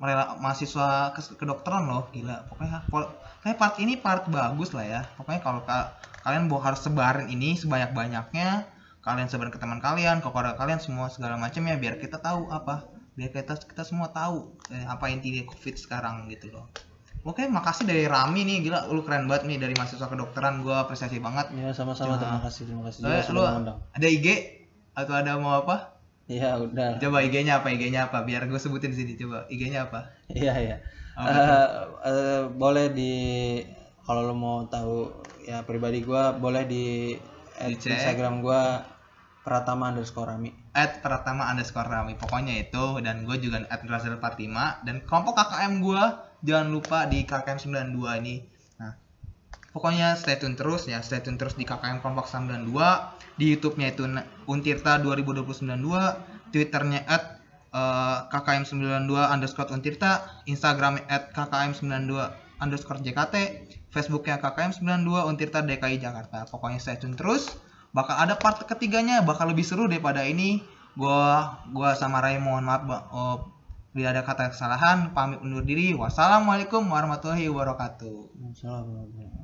merela- mahasiswa kes- kedokteran loh, gila. Pokoknya kayak part ini part bagus lah ya. Pokoknya kalau ka- kalian mau harus sebarin ini sebanyak-banyaknya, kalian sebarin ke teman kalian, ke keluarga kalian semua segala macam ya biar kita tahu apa, biar kita kita semua tahu eh, apa intinya Covid sekarang gitu loh. Oke, makasih dari Rami nih, gila lu keren banget nih dari mahasiswa kedokteran, gua apresiasi banget. ya sama-sama terima kasih terima kasih sudah lu mengundang ada IG atau ada mau apa? Iya udah Coba IG-nya apa? IG-nya apa? Biar gue sebutin di sini coba. IG-nya apa? iya iya Apa Eh, eh, boleh di kalau lo mau tahu ya pribadi gua boleh di Dicek. Instagram gua Pratama underscore Rami. at Pratama underscore Rami pokoknya itu dan gue juga at Razal Fatima dan kelompok KKM gue jangan lupa di KKM 92 ini pokoknya stay tune terus ya stay tune terus di KKM kelompok 92 di YouTube-nya itu Untirta 2022 Twitternya at eh, KKM 92 underscore Untirta Instagramnya at KKM 92 underscore JKT Facebooknya KKM 92 Untirta DKI Jakarta. Pokoknya stay tune terus bakal ada part ketiganya bakal lebih seru daripada ini. Gua gua sama Ray mohon maaf oh, bila ada kata kesalahan pamit undur diri. Wassalamualaikum warahmatullahi wabarakatuh. Salam.